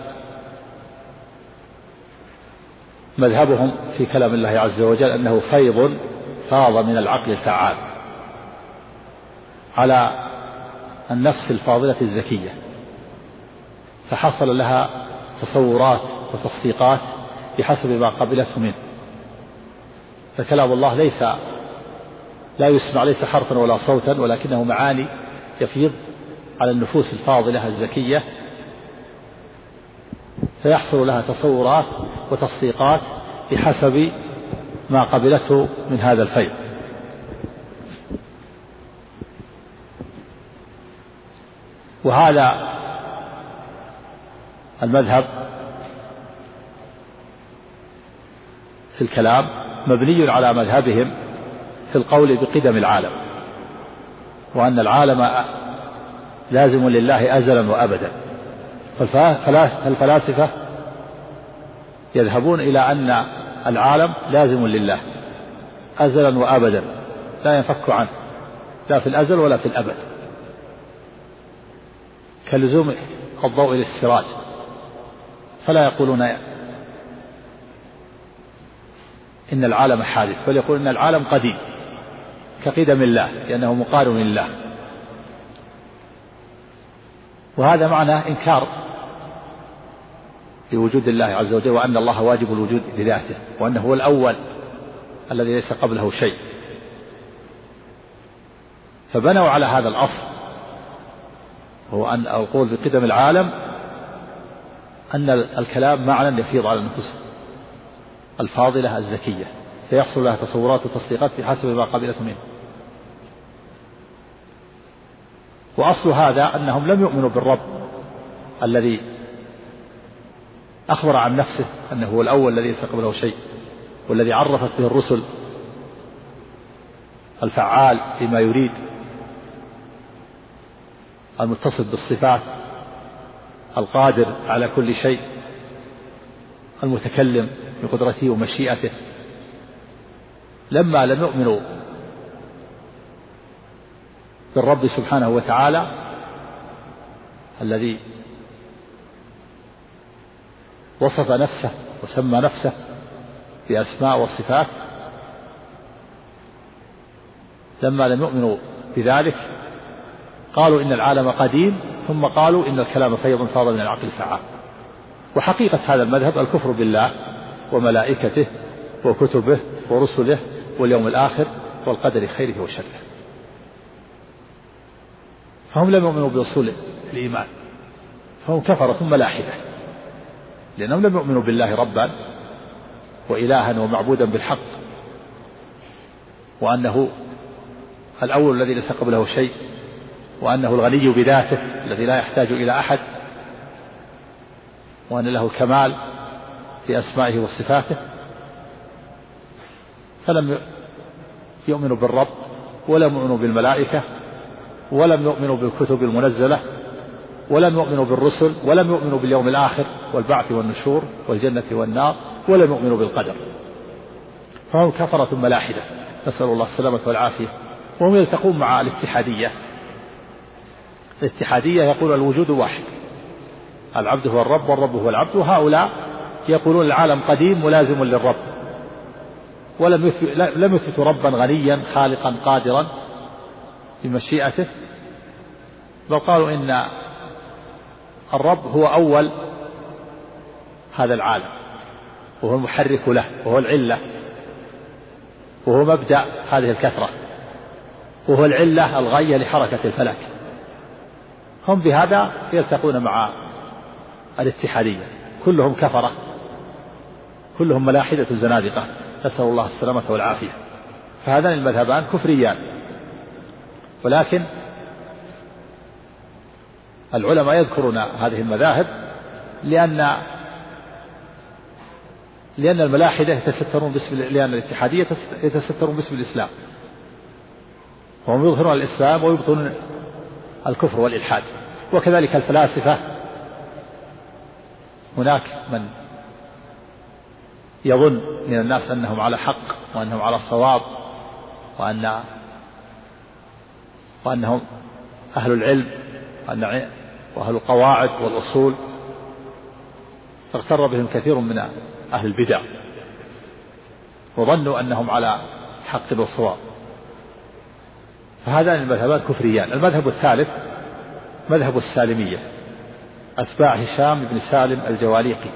A: مذهبهم في كلام الله عز وجل أنه فيض فاض من العقل الفعال على النفس الفاضلة الزكية. فحصل لها تصورات وتصديقات بحسب ما قبلته منه. فكلام الله ليس لا يسمع ليس حرفا ولا صوتا ولكنه معاني يفيض على النفوس الفاضلة الزكية. فيحصل لها تصورات وتصديقات بحسب ما قبلته من هذا الفيض. وهذا المذهب في الكلام مبني على مذهبهم في القول بقدم العالم وأن العالم لازم لله أزلا وأبدا. فالفلاسفة يذهبون إلى أن العالم لازم لله أزلا وأبدا لا ينفك عنه لا في الأزل ولا في الأبد. كلزوم الضوء للسراج. فلا يقولون إن العالم حادث بل يقول إن العالم قديم كقدم الله لأنه مقارن لله. وهذا معنى إنكار لوجود الله عز وجل وأن الله واجب الوجود لذاته وأنه هو الأول الذي ليس قبله شيء. فبنوا على هذا الأصل هو أن أقول بقدم العالم أن الكلام معنى يفيض على النفوس. الفاضلة الزكية. فيحصل لها تصورات وتصديقات بحسب ما قبلت منه. وأصل هذا أنهم لم يؤمنوا بالرب الذي أخبر عن نفسه أنه هو الأول الذي ليس شيء والذي عرفت به الرسل الفعال فيما يريد المتصف بالصفات القادر على كل شيء المتكلم بقدرته ومشيئته. لما لم يؤمنوا بالرب سبحانه وتعالى الذي وصف نفسه وسمى نفسه بأسماء وصفات لما لم يؤمنوا بذلك قالوا إن العالم قديم ثم قالوا إن الكلام فيض فاض من العقل الفعال وحقيقة هذا المذهب الكفر بالله وملائكته وكتبه ورسله واليوم الآخر والقدر خيره وشره. فهم لم يؤمنوا بأصول الإيمان فهم كفرة ملاحدة لأنهم لم يؤمنوا بالله ربا وإلها ومعبودا بالحق وأنه الأول الذي ليس قبله شيء وأنه الغني بذاته الذي لا يحتاج إلى أحد وأن له الكمال في أسمائه وصفاته. فلم يؤمنوا بالرب ولم يؤمنوا بالملائكة ولم يؤمنوا بالكتب المنزلة ولم يؤمنوا بالرسل ولم يؤمنوا باليوم الآخر والبعث والنشور والجنة والنار ولم يؤمنوا بالقدر. فهم كفرة ملاحدة. نسأل الله السلامة والعافية. وهم يلتقون مع الاتحادية. الاتحادية يقول الوجود واحد. العبد هو الرب والرب هو العبد وهؤلاء يقولون العالم قديم ملازم للرب. ولم لم يثبتوا ربا غنيا خالقا قادرا بمشيئته. بل قالوا إن الرب هو أول هذا العالم وهو المحرك له وهو العلة وهو مبدأ هذه الكثرة وهو العلة الغاية لحركة الفلك. هم بهذا يلتقون مع الاتحادية. كلهم كفرة. كلهم ملاحدة زنادقة. نسأل الله السلامة والعافية. فهذان المذهبان كفريان. ولكن العلماء يذكرون هذه المذاهب لأن لأن الملاحدة يتسترون باسم لأن الاتحادية يتسترون باسم الإسلام. وهم يظهرون الإسلام ويبطلون الكفر والإلحاد. وكذلك الفلاسفة. هناك من يظن من الناس أنهم على حق وأنهم على صواب وأن وأنهم أهل العلم وأن وأهل القواعد والأصول. اغتر بهم كثير من أهل البدع وظنوا أنهم على حق وصواب. فهذان المذهبان كفريان. المذهب الثالث مذهب السالمية أتباع هشام بن سالم الجواليقي.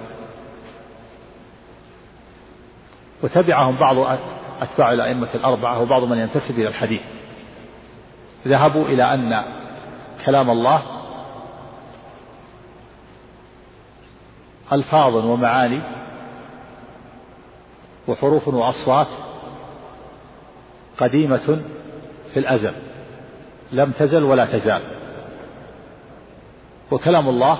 A: وتبعهم بعض أتباع الأئمة الأربعة وبعض من ينتسب إلى الحديث. ذهبوا إلى أن كلام الله ألفاظ ومعاني وحروف وأصوات قديمة في الأزل. لم تزل ولا تزال. وكلام الله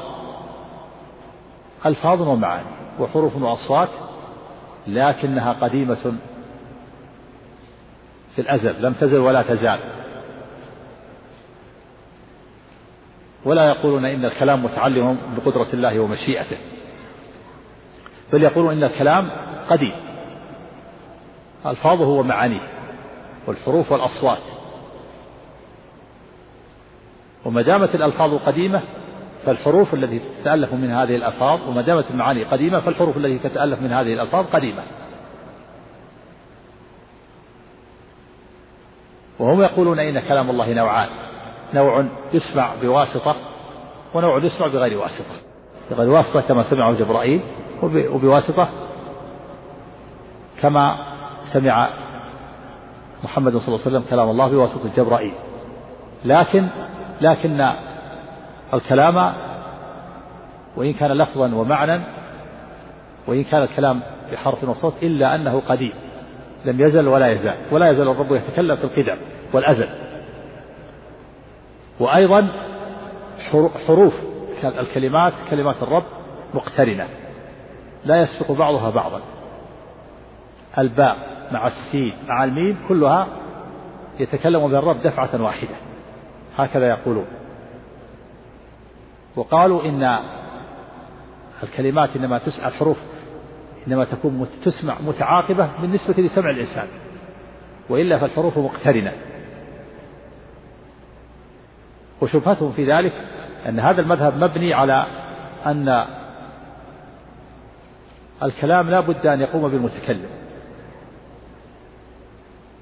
A: ألفاظ ومعاني وحروف وأصوات لكنها قديمة في الأزل لم تزل ولا تزال. ولا يقولون إن الكلام متعلم بقدرة الله ومشيئته بل يقولون إن الكلام قديم ألفاظه ومعانيه والحروف والأصوات. وما دامت الألفاظ قديمة فالحروف التي تتألف من هذه الألفاظ وما دامت المعاني قديمة فالحروف التي تتألف من هذه الألفاظ قديمة. وهم يقولون إن كلام الله نوعان. نوع يسمع بواسطة ونوع يسمع بغير واسطة. بغير واسطة كما سمعه جبرائيل وبواسطة كما سمع محمد صلى الله عليه وسلم كلام الله بواسطة جبرائيل. لكن لكن الكلام وإن كان لفظا ومعنى وإن كان الكلام بحرف وصوت إلا أنه قديم لم يزل ولا يزال ولا يزال الرب يتكلم في القدم والأزل. وأيضا حروف الكلمات كلمات الرب مقترنة لا يسبق بعضها بعضا. الباء مع السين مع الميم كلها يتكلم بها الرب دفعة واحدة هكذا يقولون. وقالوا إن الكلمات إنما تسمع الحروف إنما تكون تسمع متعاقبة بالنسبة لسمع الإنسان وإلا فالحروف مقترنة. وشبهتهم في ذلك أن هذا المذهب مبني على أن الكلام لا بد أن يقوم بالمتكلم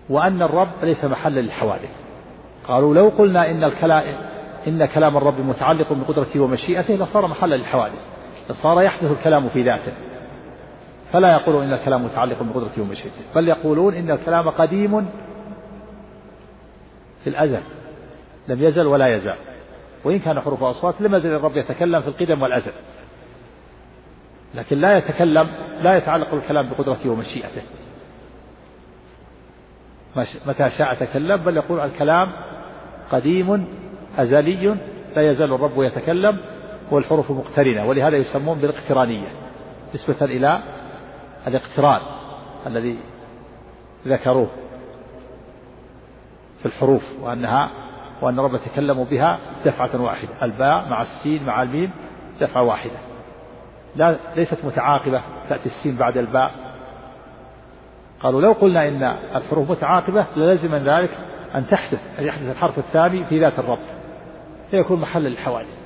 A: وأن الرب ليس محلا للحوادث. قالوا لو قلنا إن الكلام إن كلام الرب متعلق بقدرته ومشيئته لصار محلا للحوادث لصار يحدث الكلام في ذاته. فلا يقولون إن الكلام متعلق بقدرته ومشيئته بل يقولون إن الكلام قديم في الأزل لم يزل ولا يزال. وإن كان حروف أصوات لم يزل الرب يتكلم في القدم والأزل. لكن لا يتكلم لا يتعلق الكلام بقدرته ومشيئته. متى شاء تكلم بل يقول الكلام قديم أزلي لا يزال الرب يتكلم والحروف مقترنة ولهذا يسمون بالاقترانية نسبة إلى الاقتران الذي ذكروه في الحروف وأنها وأن الرب يتكلم بها دفعة واحدة الباء مع السين مع الميم دفعة واحدة. لا ليست متعاقبة تأتي السين بعد الباء. قالوا لو قلنا إن الحروف متعاقبة للزم من ذلك أن تحدث أن يحدث الحرف الثاني في ذات الرب. فيكون محل للحوادث.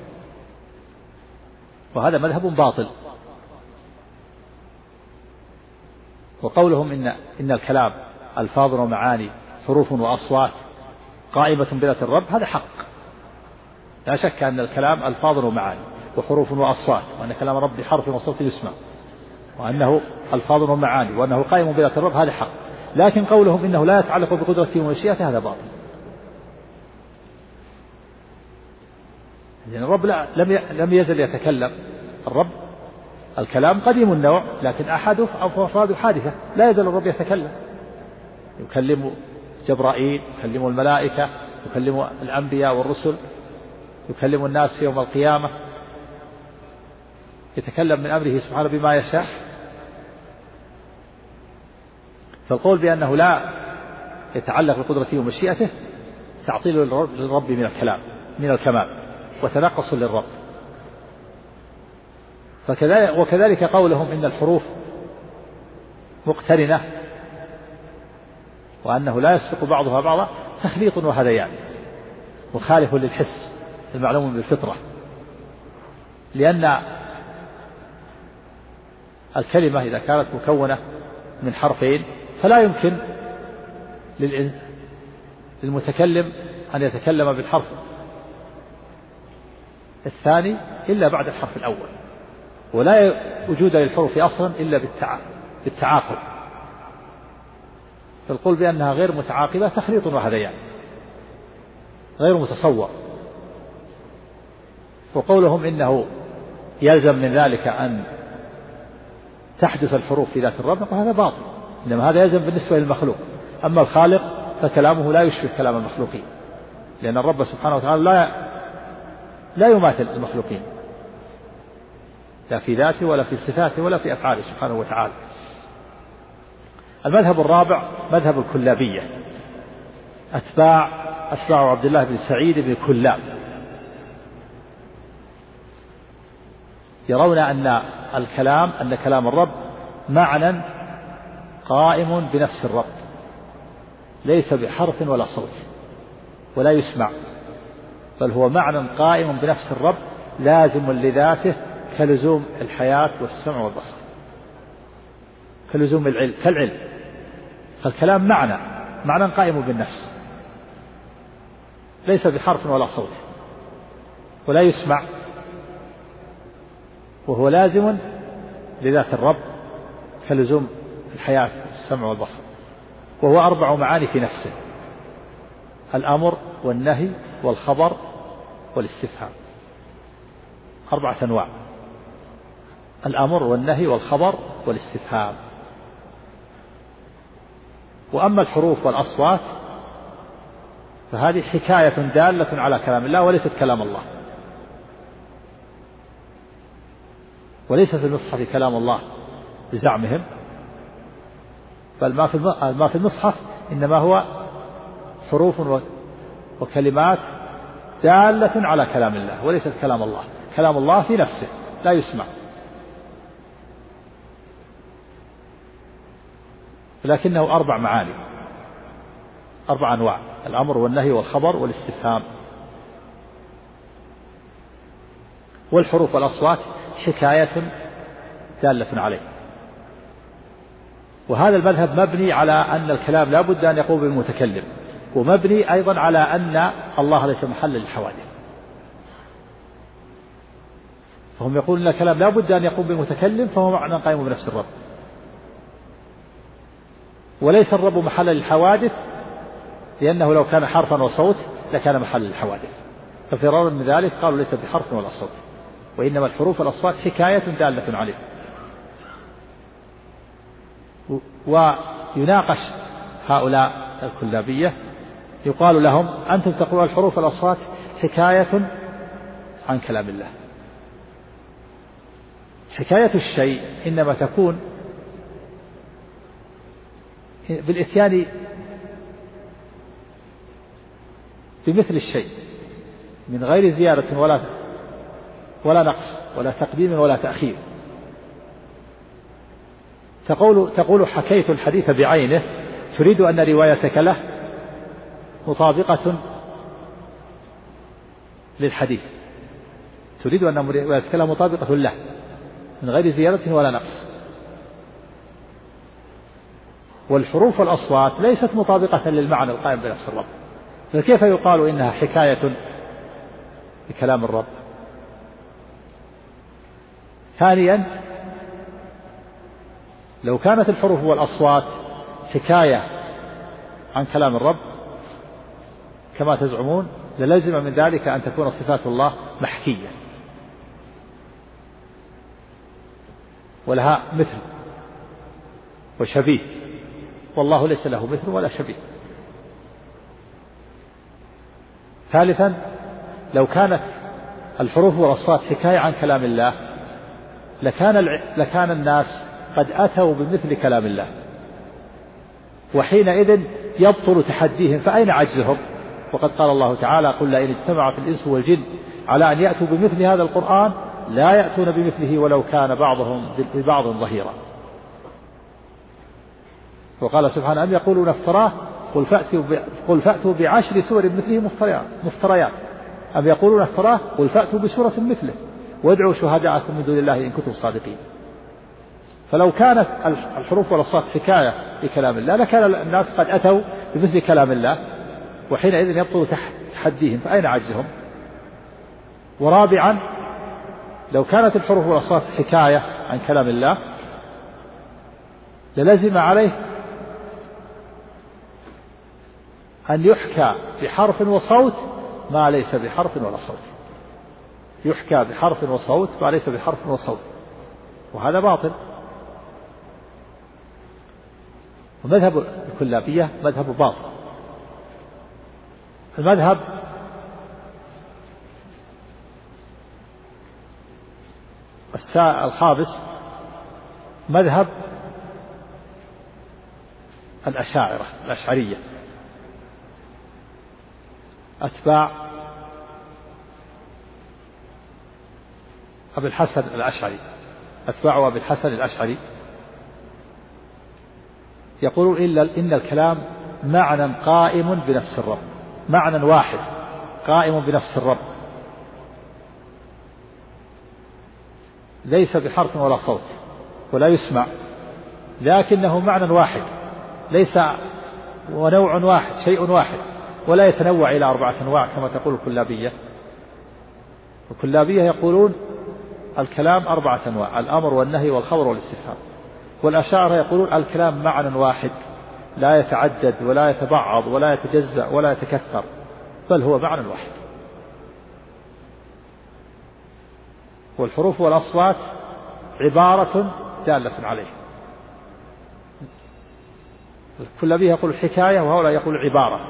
A: وهذا مذهب باطل. وقولهم إن إن الكلام ألفاظ ومعاني حروف وأصوات قائمة بذات الرب هذا حق. لا شك أن الكلام ألفاظ ومعاني وحروف وأصوات وأن كلام الرب بحرف وصوت يسمع وأنه ألفاظ ومعاني وأنه قائم بذات الرب هذا حق. لكن قولهم إنه لا يتعلق بقدرته ومشيئته هذا باطل. لأن الرب لا لم لم يزل يتكلم. الرب الكلام قديم النوع لكن أحد أفراد حادثة لا يزال الرب يتكلم. يكلم جبرائيل يكلم الملائكة يكلم الأنبياء والرسل يكلم الناس يوم القيامة. يتكلم من أمره سبحانه بما يشاء. فالقول بأنه لا يتعلق بقدرته ومشيئته تعطيل للرب من الكلام من الكمال. وتنقص للرب. فكذلك وكذلك قولهم إن الحروف مقترنة وأنه لا يسبق بعضها بعضا تخليط وهذيان مخالف للحس المعلوم بالفطرة. لأن الكلمة إذا كانت مكونة من حرفين فلا يمكن للمتكلم أن يتكلم بالحرف. الثاني إلا بعد الحرف الأول. ولا وجود للحروف أصلا إلا بالتعاقب. فالقول بأنها غير متعاقبة تخليط وهذيان. غير متصور. وقولهم إنه يلزم من ذلك أن تحدث الحروف في ذات الرب هذا باطل. إنما هذا يلزم بالنسبة للمخلوق. أما الخالق فكلامه لا يشبه كلام المخلوقين. لأن الرب سبحانه وتعالى لا لا يماثل المخلوقين لا في ذاته ولا في صفاته ولا في أفعاله سبحانه وتعالى. المذهب الرابع مذهب الكلابية. أتباع أتباع عبد الله بن سعيد بن كلاب. يرون أن الكلام أن كلام الرب معنى قائم بنفس الرب. ليس بحرف ولا صوت. ولا يسمع. بل هو معنى قائم بنفس الرب لازم لذاته كلزوم الحياة والسمع والبصر. كلزوم العلم كالعلم. فالكلام معنى معنى قائم بالنفس. ليس بحرف ولا صوت. ولا يسمع. وهو لازم لذات الرب كلزوم الحياة السمع والبصر. وهو أربع معاني في نفسه. الأمر والنهي والخبر والاستفهام. أربعة أنواع. الأمر والنهي والخبر والاستفهام. وأما الحروف والأصوات فهذه حكاية دالة على كلام الله وليست كلام الله. وليس في المصحف كلام الله بزعمهم بل ما في ما في المصحف إنما هو حروف وكلمات دالة على كلام الله وليست كلام الله. كلام الله في نفسه لا يسمع. لكنه أربع معاني. أربع أنواع الأمر والنهي والخبر والاستفهام. والحروف والأصوات حكاية دالة عليه. وهذا المذهب مبني على أن الكلام لا بد أن يقوم بالمتكلم ومبني أيضا على أن الله ليس محل للحوادث. فهم يقولون أن الكلام لا بد أن يقوم بالمتكلم فهو معنى قائم بنفس الرب. وليس الرب محل للحوادث لأنه لو كان حرفا وصوت لكان محل للحوادث. ففرارا من ذلك قالوا ليس بحرف ولا صوت وإنما الحروف والأصوات حكاية دالة عليه. ويناقش هؤلاء الكلابية يقال لهم أنتم تقولون الحروف والأصوات حكاية عن كلام الله. حكاية الشيء إنما تكون بالإتيان بمثل الشيء من غير زيادة ولا ولا نقص ولا تقديم ولا تأخير. تقول تقول حكيت الحديث بعينه تريد أن روايتك له مطابقة للحديث. تريد أن له مطابقة له من غير زيادة ولا نقص. والحروف والأصوات ليست مطابقة للمعنى القائم بنفس الرب. فكيف يقال إنها حكاية بكلام الرب؟ ثانيا لو كانت الحروف والأصوات حكاية عن كلام الرب كما تزعمون للزم من ذلك أن تكون صفات الله محكية. ولها مثل وشبيه. والله ليس له مثل ولا شبيه. ثالثا لو كانت الحروف والأصوات حكاية عن كلام الله لكان لكان الناس قد أتوا بمثل كلام الله. وحينئذ يبطل تحديهم فأين عجزهم؟ وقد قال الله تعالى قل لئن اجتمعت الإنس والجن على أن يأتوا بمثل هذا القرآن لا يأتون بمثله ولو كان بعضهم ببعض ظهيرا. وقال سبحانه أم يقولون افتراه؟ قل فأتوا قل فأتوا بعشر سور مثله مفتريات. أم يقولون افتراه؟ قل فأتوا بسورة مثله. وادعوا شهداءكم من دون الله إن كنتم صادقين. فلو كانت الحروف والأصوات حكاية لكلام الله لكان الناس قد أتوا بمثل كلام الله. وحينئذ يبطل تحديهم فأين عجزهم؟ ورابعا لو كانت الحروف والأصوات حكاية عن كلام الله للزم عليه أن يحكى بحرف وصوت ما ليس بحرف ولا صوت. يحكى بحرف وصوت ما ليس بحرف وصوت وهذا باطل. ومذهب الكلابية مذهب باطل. المذهب الخامس مذهب الأشاعرة الأشعرية. أتباع أبي الحسن الأشعري. أتباع أبي الحسن الأشعري. يقولون إلا إن الكلام معنى قائم بنفس الرب. معنى واحد قائم بنفس الرب. ليس بحرف ولا صوت ولا يسمع لكنه معنى واحد. ليس ونوع واحد شيء واحد ولا يتنوع إلى أربعة أنواع كما تقول الكلابية. الكلابية يقولون الكلام أربعة أنواع الأمر والنهي والخبر والاستفهام. والأشاعرة يقولون الكلام معنى واحد. لا يتعدد ولا يتبعض ولا يتجزأ ولا يتكثر بل هو معنى واحد. والحروف والأصوات عبارة دالة عليه. الكلابية يقول حكاية وهؤلاء يقول عبارة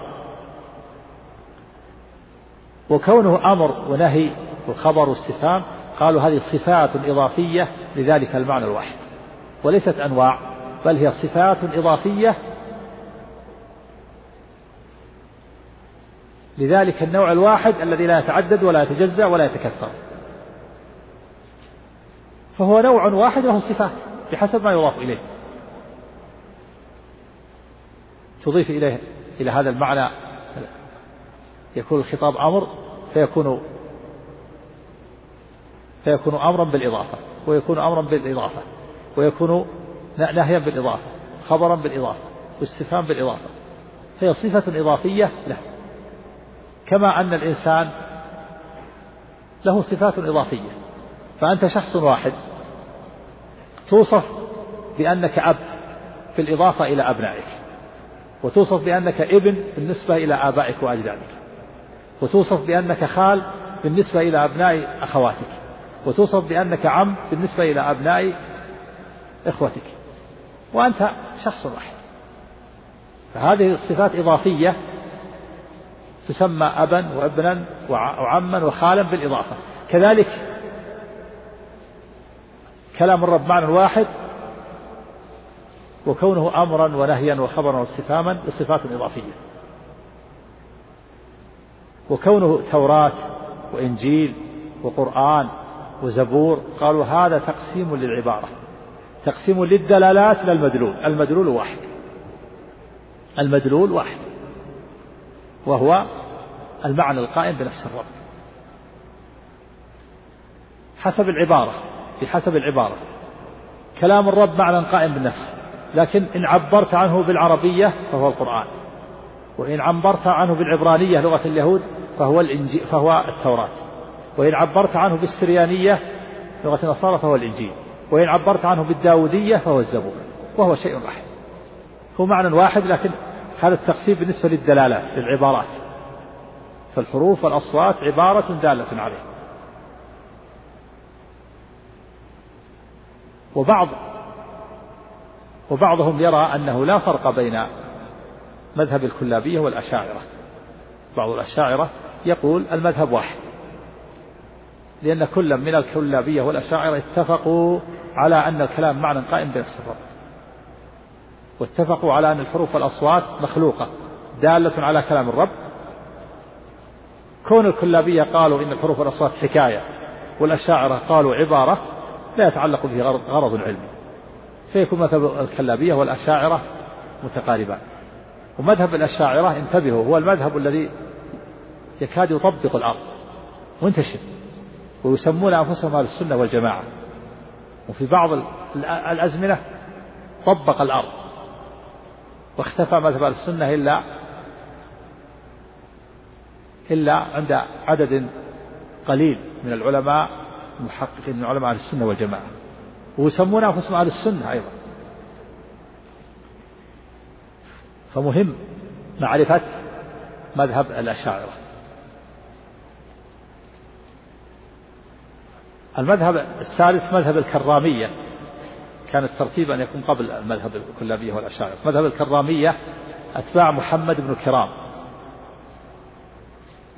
A: وكونه أمر ونهي وخبر واستفهام قالوا هذه صفات إضافية لذلك المعنى الواحد. وليست أنواع بل هي صفات إضافية لذلك النوع الواحد الذي لا يتعدد ولا يتجزأ ولا يتكثر. فهو نوع واحد له صفات بحسب ما يضاف إليه. تضيف إليه إلى هذا المعنى يكون الخطاب أمر فيكون فيكون أمرا بالإضافة ويكون أمرا بالإضافة ويكون نهيا بالإضافة خبرا بالإضافة واستفهام بالإضافة. هي صفة إضافية له. كما أن الإنسان له صفات إضافية. فأنت شخص واحد توصف بأنك أب بالإضافة إلى أبنائك وتوصف بأنك ابن بالنسبة إلى آبائك وأجدادك وتوصف بأنك خال بالنسبة إلى أبناء أخواتك وتوصف بأنك عم بالنسبة إلى أبناء إخوتك وأنت شخص واحد. فهذه الصفات إضافية تسمى أبا وابنا وعما وخالا بالإضافة. كذلك كلام الرب معنى واحد وكونه أمرا ونهيا وخبرا واستفهاما بصفات إضافية. وكونه توراة وإنجيل وقرآن وزبور قالوا هذا تقسيم للعبارة. تقسيم للدلالات لا المدلول. المدلول واحد. المدلول واحد. وهو المعنى القائم بنفس الرب. حسب العبارة بحسب العبارة. كلام الرب معنى قائم بالنفس لكن إن عبرت عنه بالعربية فهو القرآن. وإن عبرت عنه بالعبرانية لغة اليهود فهو الإنجيل فهو التوراة. وإن عبرت عنه بالسريانية لغة النصارى فهو الإنجيل. وإن عبرت عنه بالداودية فهو الزبور وهو شيء واحد. هو معنى واحد لكن هذا التقسيم بالنسبة للدلالات للعبارات. فالحروف والأصوات عبارة دالة عليه. وبعض وبعضهم يرى أنه لا فرق بين مذهب الكلابية والأشاعرة. بعض الأشاعرة يقول المذهب واحد. لأن كل من الكلابية والأشاعرة اتفقوا على أن الكلام معنى قائم بنفس الرب. واتفقوا على أن الحروف والأصوات مخلوقة دالة على كلام الرب. كون الكلابية قالوا إن الحروف والأصوات حكاية والأشاعرة قالوا عبارة لا يتعلق به غرض علمي. فيكون مذهب الكلابية والأشاعرة متقاربان. ومذهب الأشاعرة انتبهوا هو المذهب الذي يكاد يطبق الأرض منتشر ويسمون أنفسهم أهل السنة والجماعة. وفي بعض الأزمنة طبق الأرض. واختفى مذهب السنة إلا إلا عند عدد قليل من العلماء المحققين من علماء أهل السنة والجماعة. ويسمون أنفسهم أهل السنة أيضا. فمهم معرفة مذهب الأشاعرة. المذهب الثالث مذهب الكرامية. كان الترتيب أن يكون قبل المذهب الكلابية والأشاعرة. مذهب الكرامية أتباع محمد بن كرام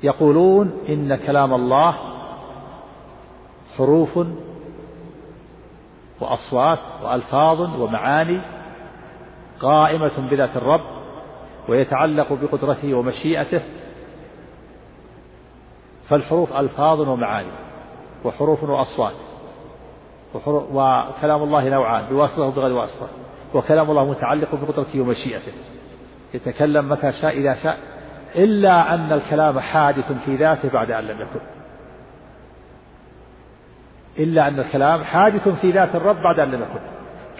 A: يقولون إن كلام الله حروف وأصوات وألفاظ ومعاني قائمة بذات الرب ويتعلق بقدرته ومشيئته. فالحروف ألفاظ ومعاني وحروف وأصوات. وكلام الله نوعان بواسطة وبغير واسطة. وكلام الله متعلق بقدرته ومشيئته. يتكلم متى شاء إذا شاء إلا أن الكلام حادث في ذاته بعد أن لم يكن. إلا أن الكلام حادث في ذات الرب بعد أن لم يكن.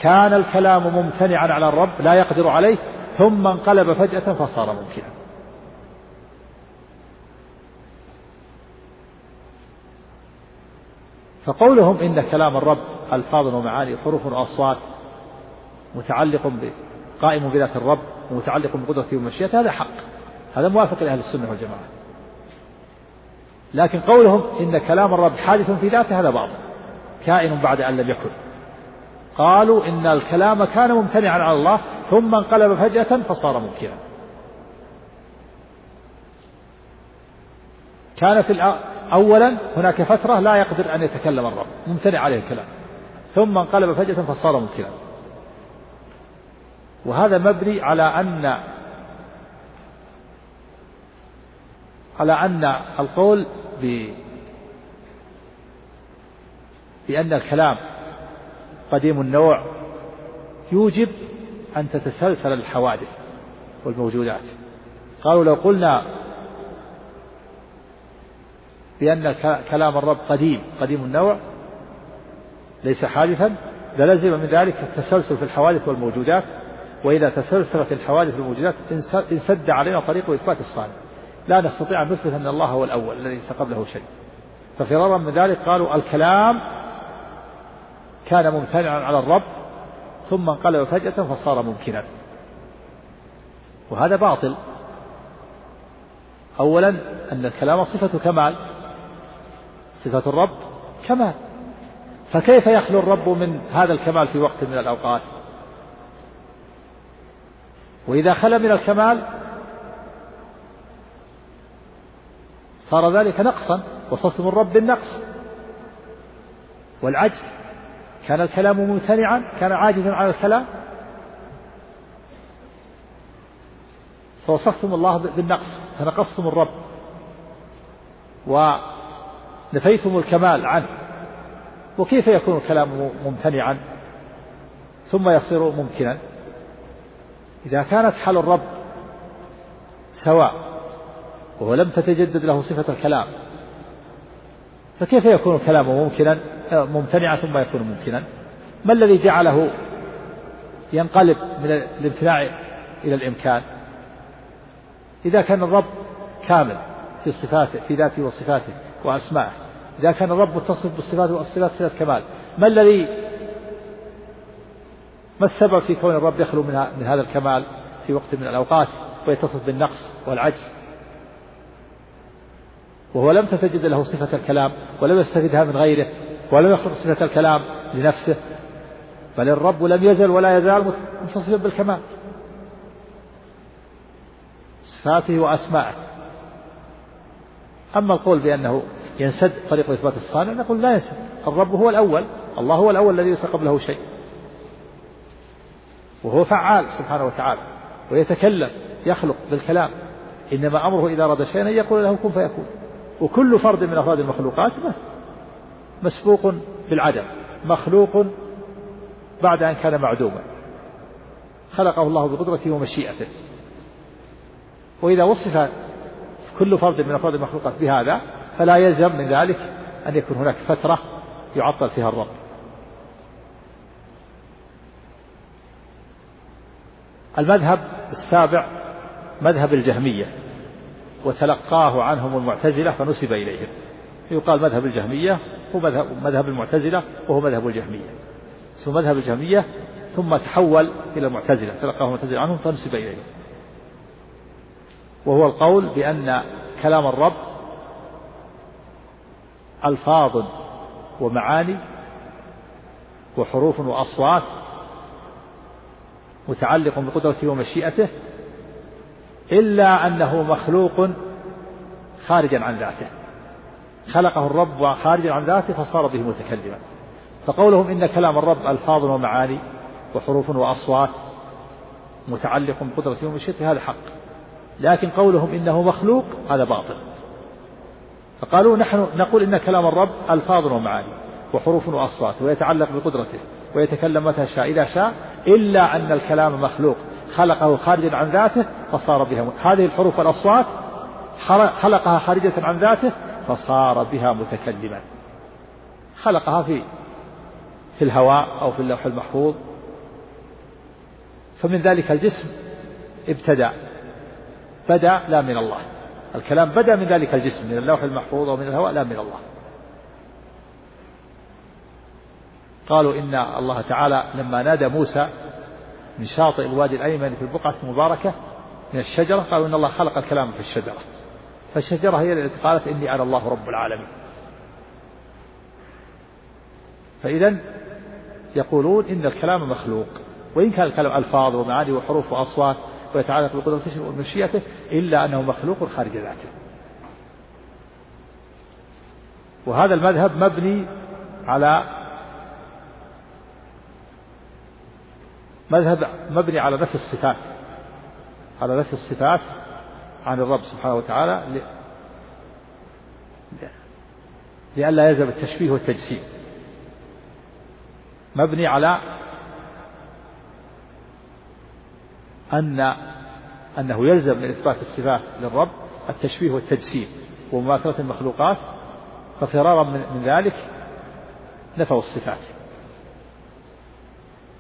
A: كان الكلام ممتنعا على الرب لا يقدر عليه ثم انقلب فجأة فصار ممكنا. فقولهم إن كلام الرب ألفاظ ومعاني حروف وأصوات متعلق قائم بذات الرب ومتعلق بقدرته ومشيئته هذا حق. هذا موافق لأهل السنة والجماعة. لكن قولهم إن كلام الرب حادث في ذاته هذا باطل. كائن بعد أن لم يكن. قالوا إن الكلام كان ممتنعا على الله ثم انقلب فجأة فصار ممكنا كان في أولا هناك فترة لا يقدر أن يتكلم الرب ممتنع عليه الكلام. ثم انقلب فجأة فصار ممكنا. وهذا مبني على أن على أن القول ب بأن الكلام قديم النوع يوجب أن تتسلسل الحوادث والموجودات. قالوا لو قلنا بأن كلام الرب قديم قديم النوع ليس حادثا للزم من ذلك التسلسل في الحوادث والموجودات وإذا تسلسلت الحوادث والموجودات انسد علينا طريق إثبات الصانع لا نستطيع أن نثبت أن الله هو الأول الذي ليس قبله شيء. ففرارا من ذلك قالوا الكلام كان ممتنعا على الرب ثم انقلب فجأة فصار ممكنا. وهذا باطل. أولا أن الكلام صفة كمال. صفة الرب كمال. فكيف يخلو الرب من هذا الكمال في وقت من الأوقات؟ وإذا خلا من الكمال صار ذلك نقصا وصفتم الرب بالنقص. والعجز كان الكلام ممتنعا كان عاجزا على الكلام. فوصفتم الله بالنقص فنقصتم الرب. ونفيتم الكمال عنه. وكيف يكون الكلام ممتنعا؟ ثم يصير ممكنا. إذا كانت حال الرب سواء وهو لم تتجدد له صفة الكلام فكيف يكون الكلام ممكنا؟ ممتنعا ثم يكون ممكنا. ما الذي جعله ينقلب من الامتناع إلى الإمكان؟ إذا كان الرب كامل في صفاته في ذاته وصفاته وأسمائه إذا كان الرب متصف بالصفات والصفات صفة كمال. ما الذي ما السبب في كون الرب يخلو من, من هذا الكمال في وقت من الأوقات ويتصف بالنقص والعجز؟ وهو لم تتجد له صفة الكلام ولم يستفدها من غيره ولم يخلق صفة الكلام لنفسه. بل الرب لم يزل ولا يزال متصفا بالكمال. صفاته وأسمائه أما القول بأنه ينسد طريق إثبات الصانع نقول لا ينسد. الرب هو الأول الله هو الأول الذي ليس قبله شيء. وهو فعال سبحانه وتعالى ويتكلم يخلق بالكلام. إنما أمره إذا أراد شيئا أن يقول له كن فيكون. وكل فرد من أفراد المخلوقات مسبوق بالعدم مخلوق بعد أن كان معدوما. خلقه الله بقدرته ومشيئته. وإذا وصف كل فرد من أفراد المخلوقات بهذا فلا يلزم من ذلك أن يكون هناك فترة يعطل فيها الرب. المذهب السابع مذهب الجهمية وتلقاه عنهم المعتزلة فنسب إليهم. يقال مذهب الجهمية هو مذهب, مذهب المعتزلة وهو مذهب الجهمية. ثم مذهب الجهمية ثم تحول إلى المعتزلة تلقاه المعتزلة عنهم فنسب إليهم. وهو القول بأن كلام الرب ألفاظ ومعاني وحروف وأصوات متعلق بقدرته ومشيئته إلا أنه مخلوق خارجا عن ذاته. خلقه الرب خارجا عن ذاته فصار به متكلما. فقولهم إن كلام الرب ألفاظ ومعاني وحروف وأصوات متعلق بقدرته ومشيئته هذا حق. لكن قولهم إنه مخلوق هذا باطل. فقالوا نحن نقول إن كلام الرب ألفاظ ومعاني وحروف وأصوات ويتعلق بقدرته ويتكلم متى شاء إذا شاء إلا أن الكلام مخلوق. خلقه خارجا عن ذاته فصار بها هذه الحروف والأصوات خلقها خارجة عن ذاته فصار بها متكلما. خلقها في في الهواء أو في اللوح المحفوظ. فمن ذلك الجسم ابتدأ بدأ لا من الله. الكلام بدأ من ذلك الجسم من اللوح المحفوظ ومن الهواء لا من الله. قالوا إن الله تعالى لما نادى موسى من شاطئ الوادي الأيمن في البقعة المباركة من الشجرة قالوا إن الله خلق الكلام في الشجرة. فالشجرة هي التي قالت إني أنا الله رب العالمين. فإذا يقولون إن الكلام مخلوق وإن كان الكلام ألفاظ ومعاني وحروف وأصوات ويتعلق بقدرته ومشيئته إلا أنه مخلوق خارج ذاته. وهذا المذهب مبني على مذهب مبني على نفي الصفات على نفي الصفات عن الرب سبحانه وتعالى لئلا يلزم التشبيه والتجسيم. مبني على أن أنه يلزم من إثبات الصفات للرب التشبيه والتجسيم ومماثلة المخلوقات ففرارا من ذلك نفوا الصفات.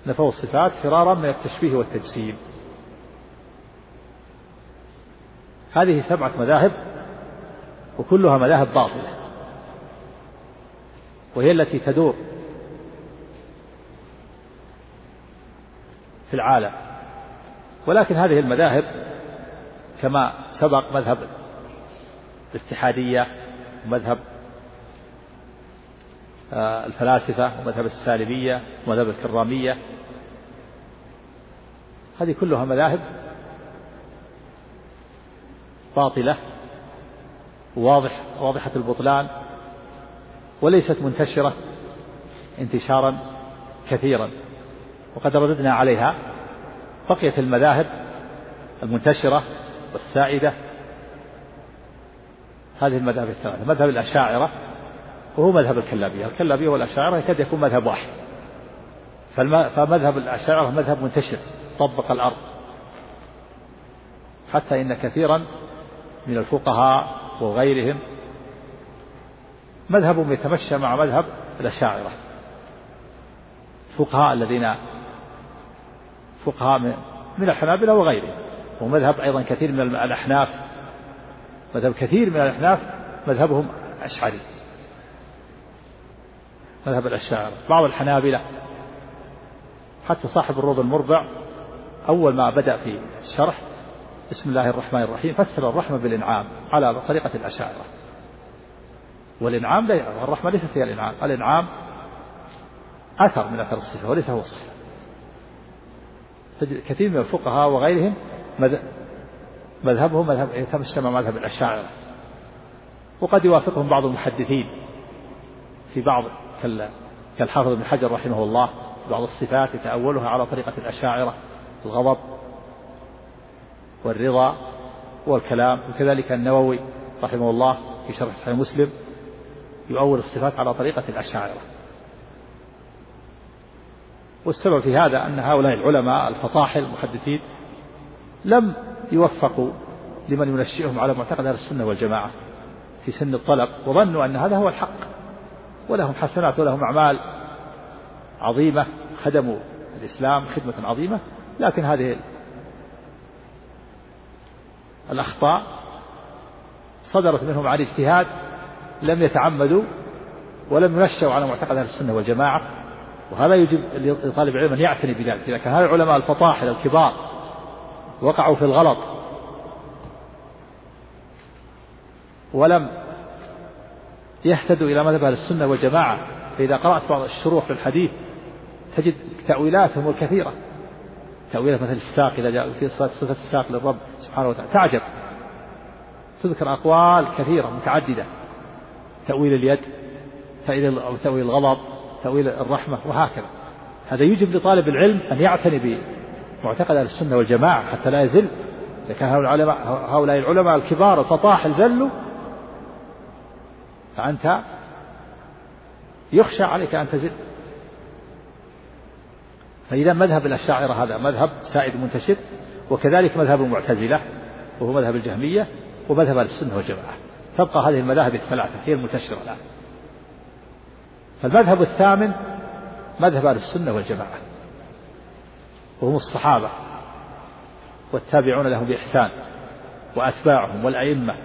A: نفوا الصفات فرارا من التشبيه والتجسيم. هذه سبعة مذاهب وكلها مذاهب باطلة وهي التي تدور في العالم. ولكن هذه المذاهب كما سبق مذهب الاتحادية ومذهب آه، الفلاسفة ومذهب السالبية ومذهب الكرامية. هذه كلها مذاهب باطلة واضح واضحة البطلان وليست منتشرة انتشارا كثيرا وقد رددنا عليها بقيت المذاهب المنتشرة والسائدة هذه المذاهب الثلاثة مذهب الأشاعرة وهو مذهب الكلابية الكلابية والأشاعرة يكاد يكون مذهب واحد. فمذهب الأشاعرة مذهب منتشر طبق الأرض. حتى إن كثيرا من الفقهاء وغيرهم مذهبهم يتمشى مع مذهب الأشاعرة. الفقهاء الذين فقهاء من الحنابلة وغيرهم. ومذهب أيضا كثير من الأحناف. مذهب كثير من الأحناف مذهبهم أشعري. مذهب الأشاعرة بعض الحنابلة حتى صاحب الروض المربع أول ما بدأ في الشرح بسم الله الرحمن الرحيم فسر الرحمة بالإنعام على طريقة الأشاعرة. والإنعام الرحمة ليست هي الإنعام. الإنعام أثر من أثر الصفة وليس هو الصفة. كثير من الفقهاء وغيرهم مذهبهم مذهب يتمشى مع مذهب الأشاعرة. وقد يوافقهم بعض المحدثين في بعض كالحافظ ابن حجر رحمه الله في بعض الصفات يتأولها على طريقة الأشاعرة الغضب والرضا والكلام. وكذلك النووي رحمه الله في شرح صحيح مسلم يؤول الصفات على طريقة الأشاعرة. والسبب في هذا أن هؤلاء العلماء الفطاحل المحدثين لم يوفقوا لمن ينشئهم على معتقد أهل السنة والجماعة في سن الطلب وظنوا أن هذا هو الحق. ولهم حسنات ولهم أعمال عظيمة خدموا الإسلام خدمة عظيمة. لكن هذه الأخطاء صدرت منهم عن اجتهاد لم يتعمدوا ولم ينشأوا على معتقد أهل السنة والجماعة. وهذا يجب لطالب العلم أن يعتني بذلك إذا كان العلماء الفطاحل الكبار وقعوا في الغلط ولم يهتدوا إلى مذهب أهل السنة والجماعة فإذا قرأت بعض الشروح في الحديث تجد تأويلاتهم الكثيرة. تأويلات مثل الساق إذا جاء في صفة الساق للرب سبحانه وتعالى تعجب. تذكر أقوال كثيرة متعددة. تأويل اليد تأويل الغضب تأويل الرحمة وهكذا. هذا يجب لطالب العلم أن يعتني بمعتقد أهل السنة والجماعة حتى لا يزل. إذا كان هؤلاء العلماء الكبار الفطاحل زلوا فأنت يخشى عليك أن تزل. فإذا مذهب الأشاعرة هذا مذهب سائد منتشر وكذلك مذهب المعتزلة وهو مذهب الجهمية ومذهب السنة والجماعة. تبقى هذه المذاهب الثلاثة هي المنتشرة الآن. فالمذهب الثامن مذهب أهل السنة والجماعة وهم الصحابة والتابعون لهم بإحسان وأتباعهم والأئمة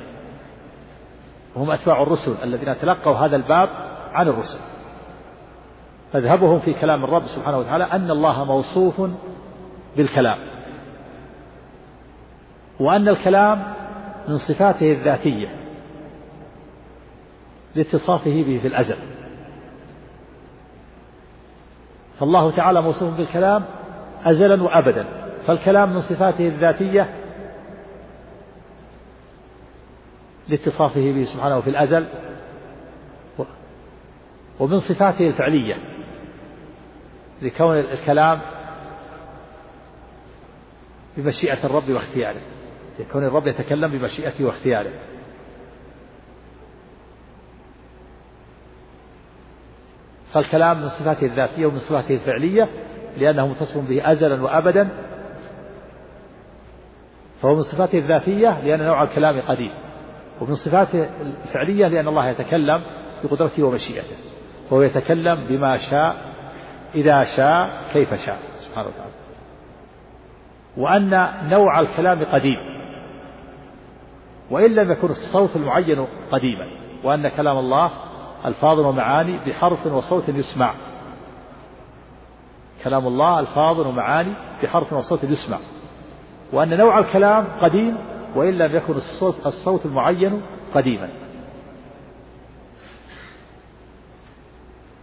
A: وهم أتباع الرسل الذين تلقوا هذا الباب عن الرسل. مذهبهم في كلام الرب سبحانه وتعالى أن الله موصوف بالكلام وأن الكلام من صفاته الذاتية لاتصافه به في الأزل. فالله تعالى موصوف بالكلام أزلا وأبدا فالكلام من صفاته الذاتية لاتصافه به سبحانه في الأزل ومن صفاته الفعلية لكون الكلام بمشيئة الرب واختياره لكون الرب يتكلم بمشيئته واختياره. فالكلام من صفاته الذاتية ومن صفاته الفعلية لأنه متصف به أزلا وأبدا. فهو من صفاته الذاتية لأن نوع الكلام قديم ومن صفاته الفعلية لأن الله يتكلم بقدرته ومشيئته فهو يتكلم بما شاء إذا شاء كيف شاء سبحانه وتعالى. وأن نوع الكلام قديم وإن لم يكن الصوت المعين قديما وأن كلام الله ألفاظ ومعاني بحرف وصوت يسمع. كلام الله ألفاظ ومعاني بحرف وصوت يسمع. وأن نوع الكلام قديم وإن لم يكن الصوت, الصوت المعين قديما.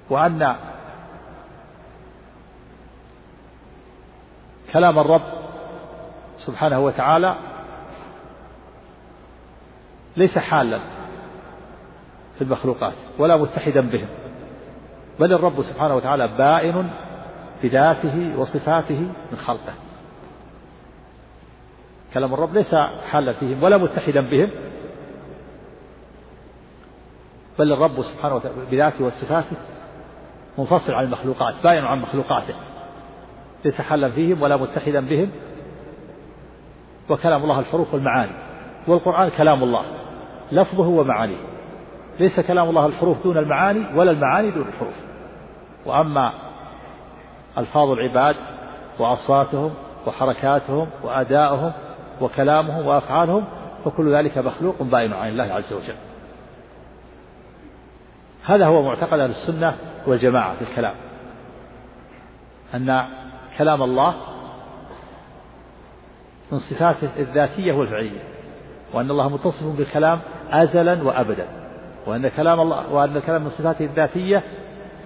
A: وأن كلام الرب سبحانه وتعالى ليس حالا. في المخلوقات ولا متحدا بهم. بل الرب سبحانه وتعالى بائن بذاته وصفاته من خلقه. كلام الرب ليس حالا فيهم ولا متحدا بهم. بل الرب سبحانه وتعالى بذاته وصفاته منفصل عن المخلوقات باين عن مخلوقاته. ليس حالا فيهم ولا متحدا بهم. وكلام الله الحروف والمعاني والقرآن كلام الله. لفظه ومعانيه. ليس كلام الله الحروف دون المعاني ولا المعاني دون الحروف. وأما ألفاظ العباد وأصواتهم وحركاتهم وأدائهم وكلامهم وأفعالهم فكل ذلك مخلوق بائن عن الله عز وجل. هذا هو معتقد أهل السنة والجماعة في الكلام. أن كلام الله من صفاته الذاتية والفعلية وأن الله متصف بالكلام أزلا وأبدا. وأن كلام الله وأن الكلام من صفاته الذاتية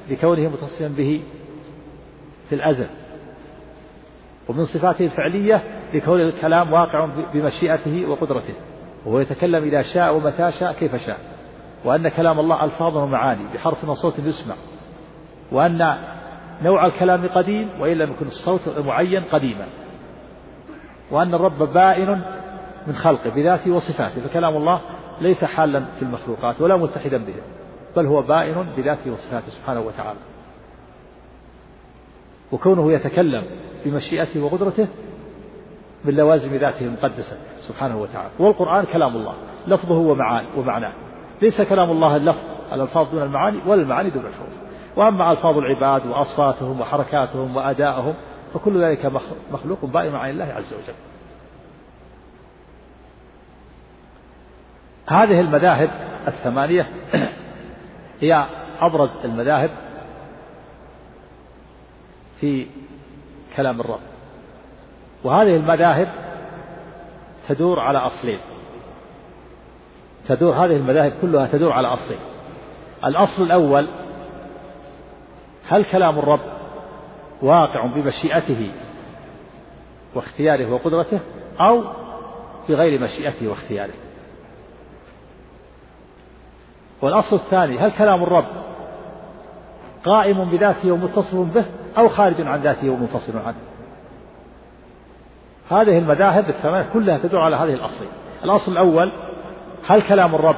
A: لكونه متصفا به في الأزل. ومن صفاته الفعلية لكون الكلام واقع بمشيئته وقدرته. وهو يتكلم إذا شاء ومتى شاء كيف شاء. وأن كلام الله ألفاظه ومعاني بحرف وصوت يسمع. وأن نوع الكلام قديم وإن لم يكن الصوت المعين قديما. وأن الرب بائن من خلقه بذاته وصفاته. فكلام الله ليس حالا في المخلوقات ولا متحدا به بل هو بائن بذاته وصفاته سبحانه وتعالى. وكونه يتكلم بمشيئته وقدرته من لوازم ذاته المقدسة سبحانه وتعالى. والقرآن كلام الله لفظه ومعاني ومعناه. ليس كلام الله اللفظ الألفاظ دون المعاني ولا المعاني دون الحروف. وأما ألفاظ العباد وأصواتهم وحركاتهم وأدائهم فكل ذلك مخلوق بائن عن الله عز وجل. هذه المذاهب الثمانية هي أبرز المذاهب في كلام الرب. وهذه المذاهب تدور على أصلين. تدور هذه المذاهب كلها تدور على أصلين. الأصل الأول هل كلام الرب واقع بمشيئته واختياره وقدرته أو بغير مشيئته واختياره؟ والأصل الثاني هل كلام الرب قائم بذاته ومتصل به أو خارج عن ذاته ومنفصل عنه؟ هذه المذاهب الثمانية كلها تدور على هذه الأصل. الأصل الأول هل كلام الرب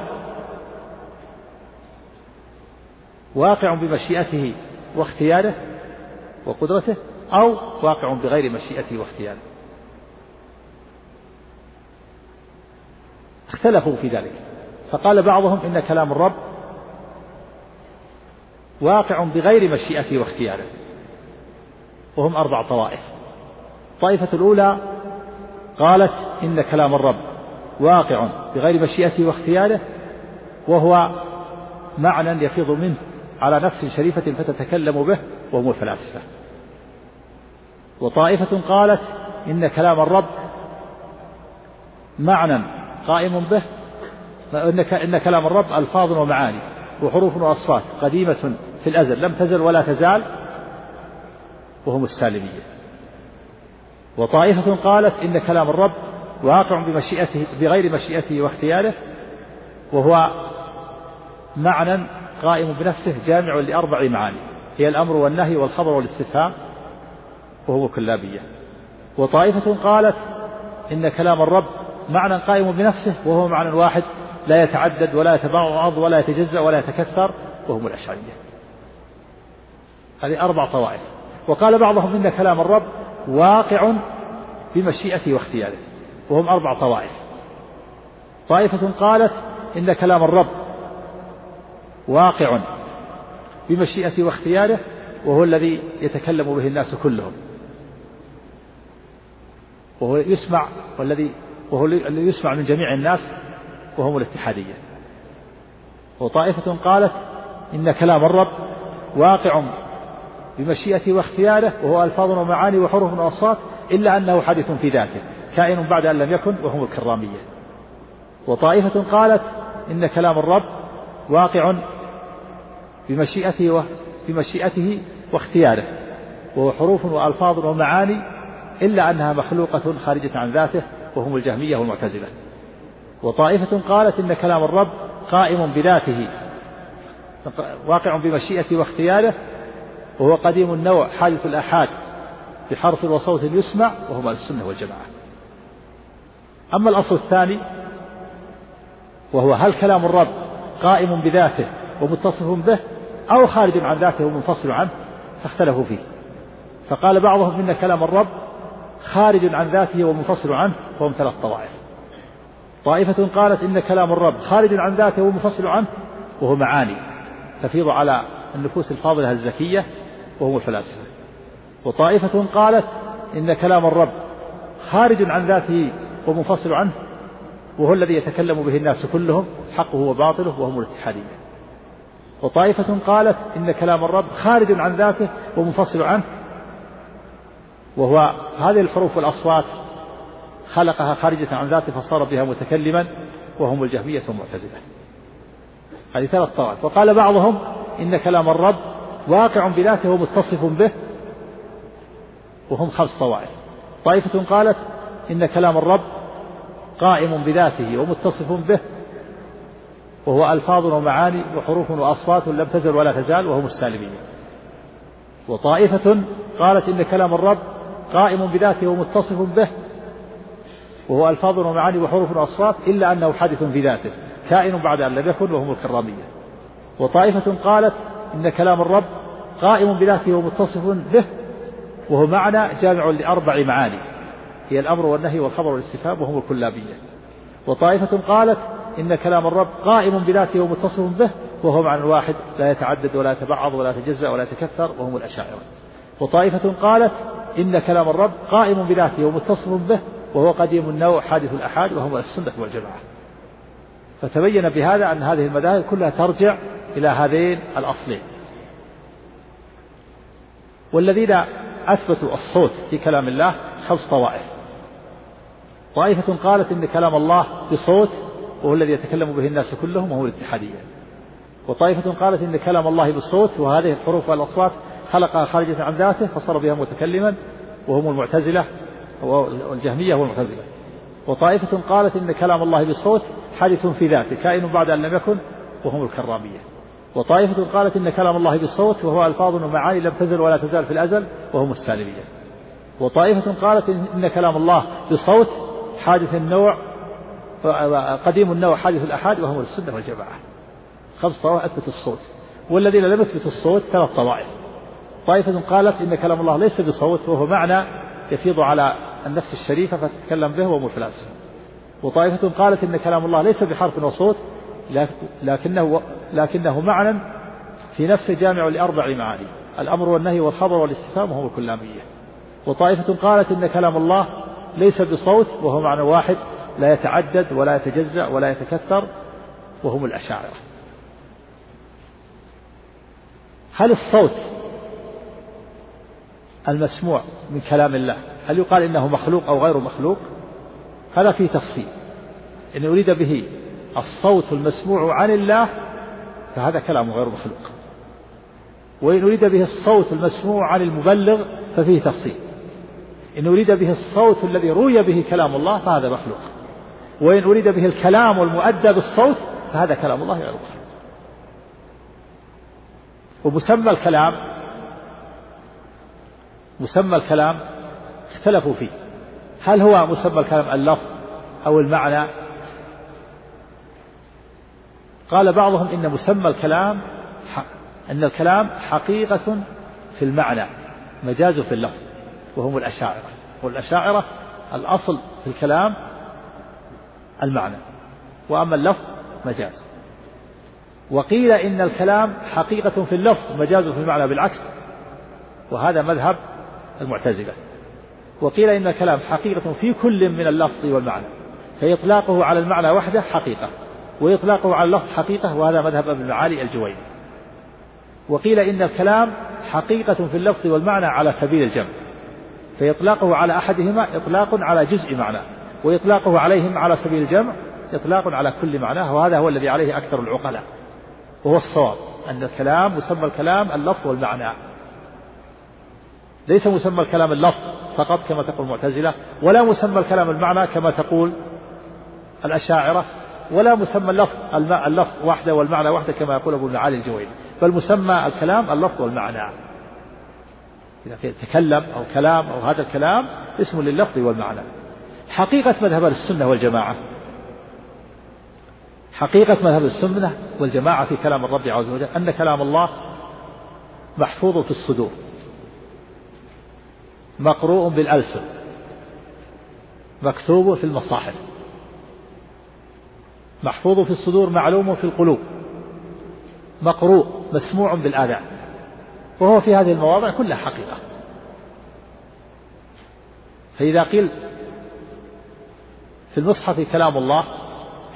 A: واقع بمشيئته واختياره وقدرته أو واقع بغير مشيئته واختياره؟ اختلفوا في ذلك. فقال بعضهم إن كلام الرب واقع بغير مشيئته واختياره. وهم أربع طوائف. الطائفة الأولى قالت إن كلام الرب واقع بغير مشيئته واختياره وهو معنى يفيض منه على نفس شريفة فتتكلم به وهم الفلاسفة وطائفة قالت إن كلام الرب معنى قائم به إن كلام الرب ألفاظ ومعاني وحروف وأصوات قديمة في الأزل لم تزل ولا تزال وهم السالمية. وطائفة قالت إن كلام الرب واقع بمشيئته بغير مشيئته واختياره وهو معنى قائم بنفسه جامع لأربع معاني. هي الأمر والنهي والخبر والاستفهام وهو كلابية. وطائفة قالت إن كلام الرب معنى قائم بنفسه وهو معنى واحد لا يتعدد ولا يتبعض ولا يتجزأ ولا يتكثر وهم الأشعرية. هذه أربع طوائف. وقال بعضهم إن كلام الرب واقع بمشيئته واختياره. وهم أربع طوائف. طائفة قالت إن كلام الرب واقع بمشيئته واختياره وهو الذي يتكلم به الناس كلهم. وهو يسمع والذي وهو الذي يسمع من جميع الناس وهم الاتحادية. وطائفة قالت إن كلام الرب واقع بمشيئته واختياره وهو ألفاظ ومعاني وحروف وأصوات إلا أنه حادث في ذاته كائن بعد أن لم يكن وهم الكرامية. وطائفة قالت إن كلام الرب واقع بمشيئته بمشيئته واختياره وهو حروف وألفاظ ومعاني إلا أنها مخلوقة خارجة عن ذاته وهم الجهمية والمعتزلة. وطائفة قالت إن كلام الرب قائم بذاته واقع بمشيئته واختياره وهو قديم النوع حادث الآحاد بحرف وصوت يسمع وهما السنة والجماعة. أما الأصل الثاني وهو هل كلام الرب قائم بذاته ومتصف به أو خارج عن ذاته ومنفصل عنه فاختلفوا فيه. فقال بعضهم إن كلام الرب خارج عن ذاته ومنفصل عنه وهم ثلاث طوائف. طائفة قالت إن كلام الرب خارج عن ذاته ومنفصل عنه وهو معاني تفيض على النفوس الفاضلة الزكية وهم الفلاسفة. وطائفة قالت إن كلام الرب خارج عن ذاته ومنفصل عنه وهو الذي يتكلم به الناس كلهم حقه وباطله وهم الاتحادية وطائفة قالت إن كلام الرب خارج عن ذاته ومنفصل عنه وهو هذه الحروف والأصوات خلقها خارجة عن ذاته فصار بها متكلما وهم الجهمية والمعتزلة هذه ثلاث طوائف وقال بعضهم إن كلام الرب واقع بذاته ومتصف به وهم خمس طوائف. طائفة قالت إن كلام الرب قائم بذاته ومتصف به وهو ألفاظ ومعاني وحروف وأصوات لم تزل ولا تزال وهم السالمية وطائفة قالت إن كلام الرب قائم بذاته ومتصف به وهو ألفاظ ومعاني وحروف وأصوات إلا أنه حادث في ذاته. كائن بعد أن لم يكن وهم الكرامية. وطائفة قالت إن كلام الرب قائم بذاته ومتصف به وهو معنى جامع لأربع معاني. هي الأمر والنهي والخبر والاستفهام وهم الكلابية. وطائفة قالت إن كلام الرب قائم بذاته ومتصف به وهو معنى واحد لا يتعدد ولا يتبعض ولا يتجزأ ولا يتكثر وهم الأشاعرة. وطائفة قالت إن كلام الرب قائم بذاته ومتصف به وهو قديم النوع حادث الأحاد وهم السنة والجماعة. فتبين بهذا أن هذه المذاهب كلها ترجع إلى هذين الأصلين. والذين أثبتوا الصوت في كلام الله خمس طوائف. طائفة قالت إن كلام الله بصوت وهو الذي يتكلم به الناس كلهم وهو الاتحادية. وطائفة قالت إن كلام الله بالصوت وهذه الحروف والأصوات خلقها خارجة عن ذاته فصار بها متكلما وهم المعتزلة والجهمية والمعتزلة. وطائفة قالت إن كلام الله بالصوت حادث في ذاته كائن بعد أن لم يكن وهم الكرامية. وطائفة قالت إن كلام الله بالصوت وهو ألفاظ ومعاني لم تزل ولا تزال في الأزل وهم السالمية. وطائفة قالت إن كلام الله بالصوت حادث النوع قديم النوع حادث الأحاد وهم السنة والجماعة. خمس طوائف أثبت الصوت. والذين لم يثبتوا الصوت ثلاث طوائف. طائفة قالت إن كلام الله ليس بصوت وهو معنى يفيض على النفس الشريفة فتتكلم به وهم الفلاسفة وطائفة قالت إن كلام الله ليس بحرف وصوت لكنه لكنه معنى في نفسه جامع لأربع معاني. الأمر والنهي والخبر والاستفهام وهو الكلامية. وطائفة قالت إن كلام الله ليس بصوت وهو معنى واحد لا يتعدد ولا يتجزأ ولا يتكثر وهم الأشاعرة. هل الصوت المسموع من كلام الله. هل يقال إنه مخلوق أو غير مخلوق؟ هذا فيه تفصيل. إن أريد به الصوت المسموع عن الله فهذا كلام غير مخلوق. وإن أريد به الصوت المسموع عن المبلغ ففيه تفصيل. إن أريد به الصوت الذي روي به كلام الله فهذا مخلوق. وإن أريد به الكلام المؤدى بالصوت فهذا كلام الله غير مخلوق. ومسمى الكلام مسمى الكلام اختلفوا فيه. هل هو مسمى الكلام اللفظ أو المعنى؟ قال بعضهم إن مسمى الكلام أن الكلام حقيقة في المعنى مجاز في اللفظ وهم الأشاعرة. والأشاعرة الأصل في الكلام المعنى. وأما اللفظ مجاز. وقيل إن الكلام حقيقة في اللفظ مجاز في المعنى بالعكس. وهذا مذهب المعتزلة. وقيل إن الكلام حقيقة في كل من اللفظ والمعنى فإطلاقه على المعنى وحده حقيقة وإطلاقه على اللفظ حقيقة وهذا مذهب ابن المعالي الجويني. وقيل إن الكلام حقيقة في اللفظ والمعنى على سبيل الجمع فإطلاقه على أحدهما إطلاق على جزء معنى وإطلاقه عليهم على سبيل الجمع إطلاق على كل معناه وهذا هو الذي عليه أكثر العقلاء وهو الصواب أن الكلام مسمى الكلام اللفظ والمعنى. ليس مسمى الكلام اللفظ فقط كما تقول المعتزلة ولا مسمى الكلام المعنى كما تقول الأشاعرة ولا مسمى اللفظ اللفظ وحده والمعنى وحده كما يقول أبو المعالي الجويني بل مسمى الكلام اللفظ والمعنى. إذا تكلم أو كلام أو هذا الكلام اسم لللفظ والمعنى. حقيقة مذهب السنة والجماعة. حقيقة مذهب السنة والجماعة في كلام الرب عز وجل أن كلام الله محفوظ في الصدور. مقروء بالألسن مكتوب في المصاحف محفوظ في الصدور معلوم في القلوب مقروء مسموع بالآذان وهو في هذه المواضع كلها حقيقة. فإذا قيل في المصحف كلام الله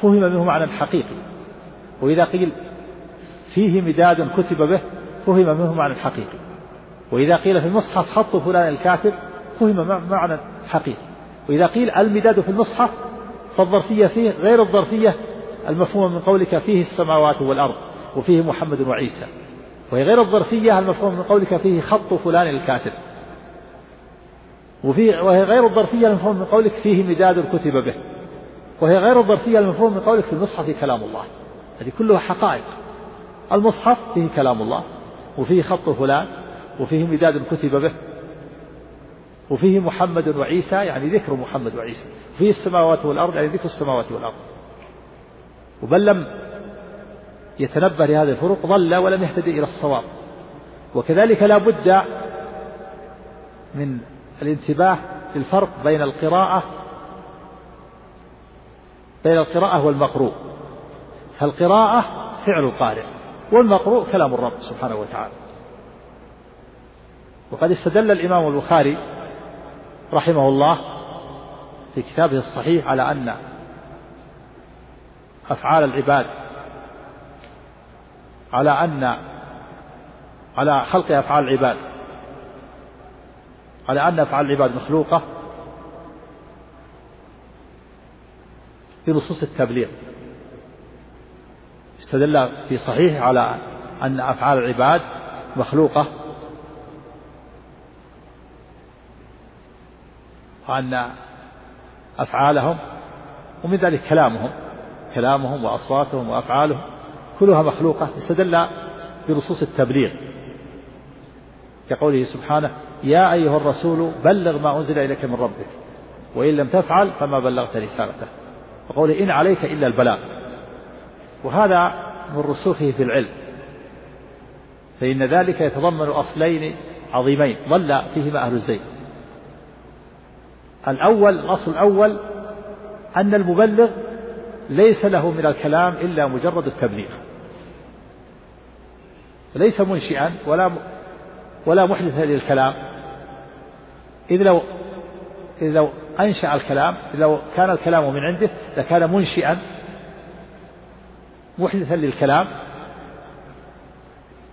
A: فهم منه معنى حقيقي وإذا قيل فيه مداد كتب به فهم منه معنى حقيقي. وإذا قيل في المصحف خط فلان الكاتب فهم معنى حقيقي. وإذا قيل المداد في المصحف فالظرفية فيه غير الظرفية المفهومة من قولك فيه السماوات والأرض وفيه محمد وعيسى. وهي غير الظرفية المفهومة من قولك فيه خط فلان الكاتب. وفي وهي غير الظرفية المفهومة من قولك فيه مداد كتب به. وهي غير الظرفية المفهومة من قولك في المصحف كلام الله. هذه كلها حقائق. المصحف فيه كلام الله وفيه خط فلان وفيه مداد كتب به. وفيه محمد وعيسى يعني ذكر محمد وعيسى. وفيه السماوات والأرض يعني ذكر السماوات والأرض. وبل لم يتنبه لهذه الفروق ضل ولم يهتدي إلى الصواب. وكذلك لا بد من الانتباه للفرق بين القراءة بين القراءة والمقروء. فالقراءة فعل القارئ والمقروء كلام الرب سبحانه وتعالى. وقد استدل الإمام البخاري رحمه الله في كتابه الصحيح على أن أفعال العباد على أن على خلق أفعال العباد على أن أفعال العباد مخلوقة بنصوص التبليغ. استدل في صحيح على أن أفعال العباد مخلوقة وأن أفعالهم ومن ذلك كلامهم كلامهم وأصواتهم وأفعالهم كلها مخلوقة استدل بنصوص التبليغ. كقوله سبحانه يا أيها الرسول بلغ ما أنزل إليك من ربك وإن لم تفعل فما بلغت رسالته. وقوله إن عليك إلا البلاغ. وهذا من رسوخه في العلم. فإن ذلك يتضمن أصلين عظيمين ضل فيهما أهل الزيت. الأول الأصل الأول أن المبلغ ليس له من الكلام إلا مجرد التبليغ. ليس منشئا ولا ولا محدثا للكلام إذ لو إذ لو أنشأ الكلام إذ لو كان الكلام من عنده لكان منشئا محدثا للكلام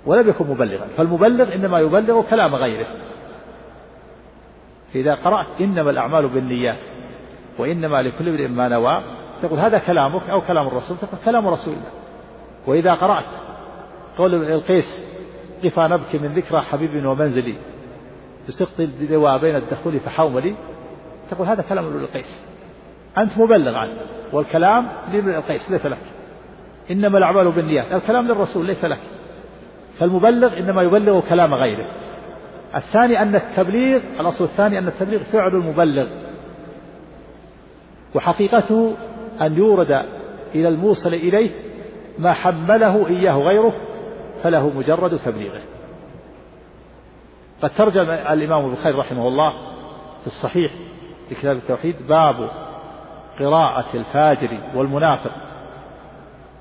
A: ولم يكن مبلغا. فالمبلغ إنما يبلغ كلام غيره. فإذا قرأت إنما الأعمال بالنيات وإنما لكل امرئ ما نوى تقول هذا كلامك أو كلام الرسول تقول كلام رسول الله. وإذا قرأت قول القيس قفا نبكي من ذكرى حبيب ومنزلي بسقط اللواء بين الدخول فحوملي تقول هذا كلام ابن القيس. أنت مبلغ عنه والكلام لابن القيس ليس لك. إنما الأعمال بالنيات الكلام للرسول ليس لك. فالمبلغ إنما يبلغ كلام غيره. الثاني أن التبليغ الأصل الثاني أن التبليغ فعل المبلغ وحقيقته أن يورد إلى الموصل إليه ما حمله إياه غيره فله مجرد تبليغه. قد ترجم الإمام البخاري رحمه الله في الصحيح في كتاب التوحيد باب قراءة الفاجر والمنافق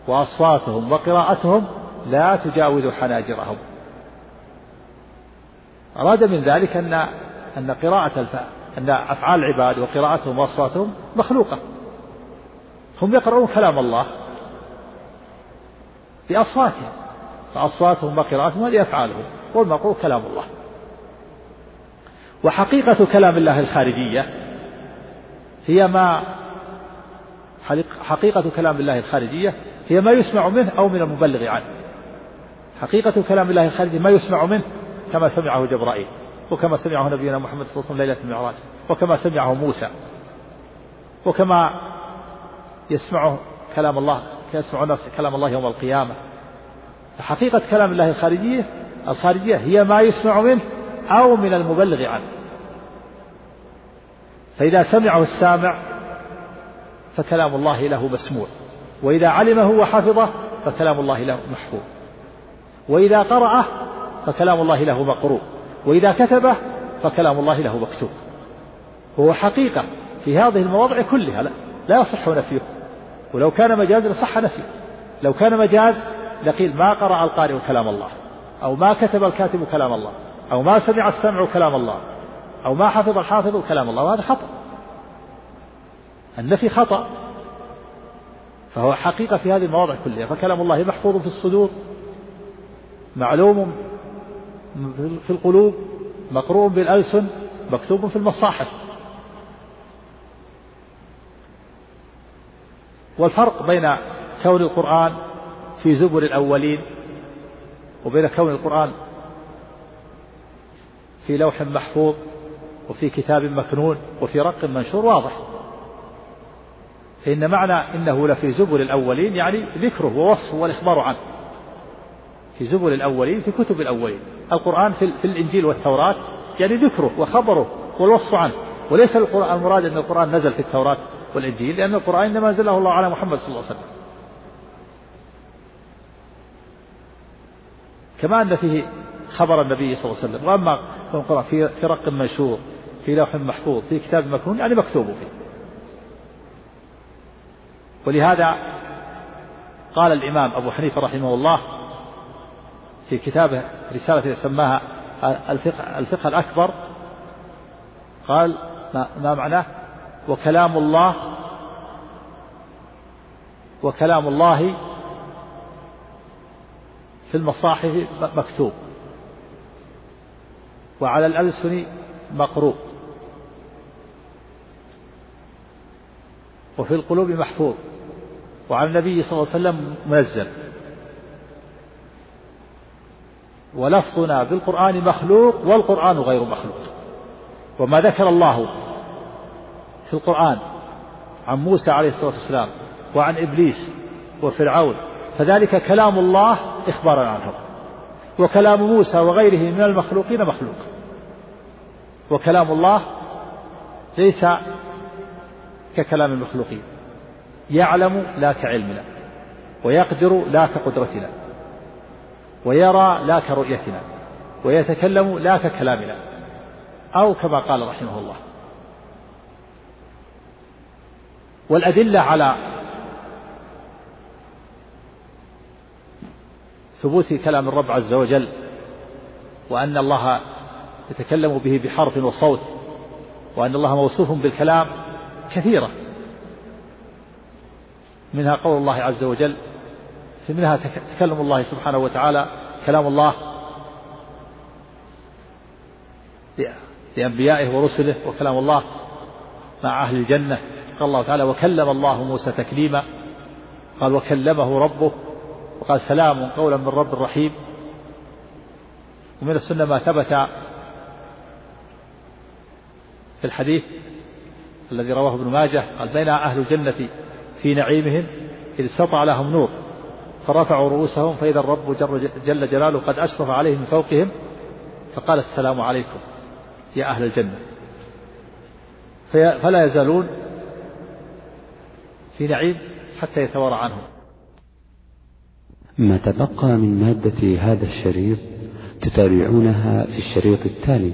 A: وأصواتهم وقراءتهم لا تجاوز حناجرهم. أراد من ذلك أن أن قراءة الف... أن أفعال العباد وقراءتهم وأصواتهم مخلوقة. هم يقرؤون كلام الله بأصواتهم فأصواتهم وقراءتهم هذه أفعالهم والمقروء كلام الله. وحقيقة كلام الله الخارجية هي ما حقيقة كلام الله الخارجية هي ما يسمع منه أو من المبلغ عنه. حقيقة كلام الله الخارجي ما يسمع منه كما سمعه جبرائيل وكما سمعه نبينا محمد صلى الله عليه وسلم ليلة المعراج وكما سمعه موسى وكما يسمعه كلام الله يسمع الناس كلام الله يوم القيامة. فحقيقة كلام الله الخارجية الخارجية هي ما يسمع منه أو من المبلغ عنه. فإذا سمعه السامع فكلام الله له مسموع. وإذا علمه وحفظه فكلام الله له محفوظ. وإذا قرأه فكلام الله له مقروء وإذا كتبه فكلام الله له مكتوب. وهو حقيقة في هذه المواضع كلها لا, لا يصح نفيه. ولو كان مجاز لصح نفيه. لو كان مجاز لقيل ما قرأ القارئ كلام الله أو ما كتب الكاتب كلام الله أو ما سمع السمع كلام الله أو ما حفظ الحافظ كلام الله وهذا خطأ. النفي خطأ. فهو حقيقة في هذه المواضع كلها. فكلام الله محفوظ في الصدور معلوم في القلوب مقروء بالألسن مكتوب في المصاحف. والفرق بين كون القرآن في زبر الأولين وبين كون القرآن في لوح محفوظ وفي كتاب مكنون وفي رق منشور واضح. فإن معنى إنه لفي زبر الأولين يعني ذكره ووصفه والإخبار عنه. في زبر الأولين في كتب الأولين. القرآن في, في الإنجيل والتوراة يعني ذكره وخبره والوصف عنه. وليس القرآن المراد أن القرآن نزل في التوراة والإنجيل لأن القرآن إنما أنزله الله على محمد صلى الله عليه وسلم. كما أن فيه خبر النبي صلى الله عليه وسلم. وأما القرآن في في رق منشور في لوح محفوظ في كتاب مكنون يعني مكتوب فيه. ولهذا قال الإمام أبو حنيفة رحمه الله في كتابه رسالة سماها الفقه, الفقه الأكبر قال ما معناه؟ وكلام الله وكلام الله في المصاحف مكتوب وعلى الألسن مقروء وفي القلوب محفوظ وعلى النبي صلى الله عليه وسلم منزل. ولفظنا بالقرآن مخلوق والقرآن غير مخلوق. وما ذكر الله في القرآن عن موسى عليه الصلاة والسلام وعن إبليس وفرعون فذلك كلام الله إخبارا عنه. وكلام موسى وغيره من المخلوقين مخلوق. وكلام الله ليس ككلام المخلوقين. يعلم لا كعلمنا ويقدر لا كقدرتنا. ويرى لا كرؤيتنا ويتكلم لا ككلامنا أو كما قال رحمه الله. والأدلة على ثبوت كلام الرب عز وجل وأن الله يتكلم به بحرف وصوت وأن الله موصوف بالكلام كثيرة. منها قول الله عز وجل منها تكلم الله سبحانه وتعالى كلام الله لأنبيائه ورسله وكلام الله مع أهل الجنة. قال الله تعالى وكلم الله موسى تكليما. قال وكلمه ربه. وقال سلام قولا من رب رحيم. ومن السنة ما ثبت في الحديث الذي رواه ابن ماجه قال بين أهل الجنة في نعيمهم إذ استطع لهم نور. فرفعوا رؤوسهم فإذا الرب جل جلاله قد أشرف عليهم من فوقهم فقال السلام عليكم يا أهل الجنة. فلا يزالون في نعيم حتى يتوارى عنهم.
C: ما تبقى من مادة هذا الشريط تتابعونها في الشريط التالي.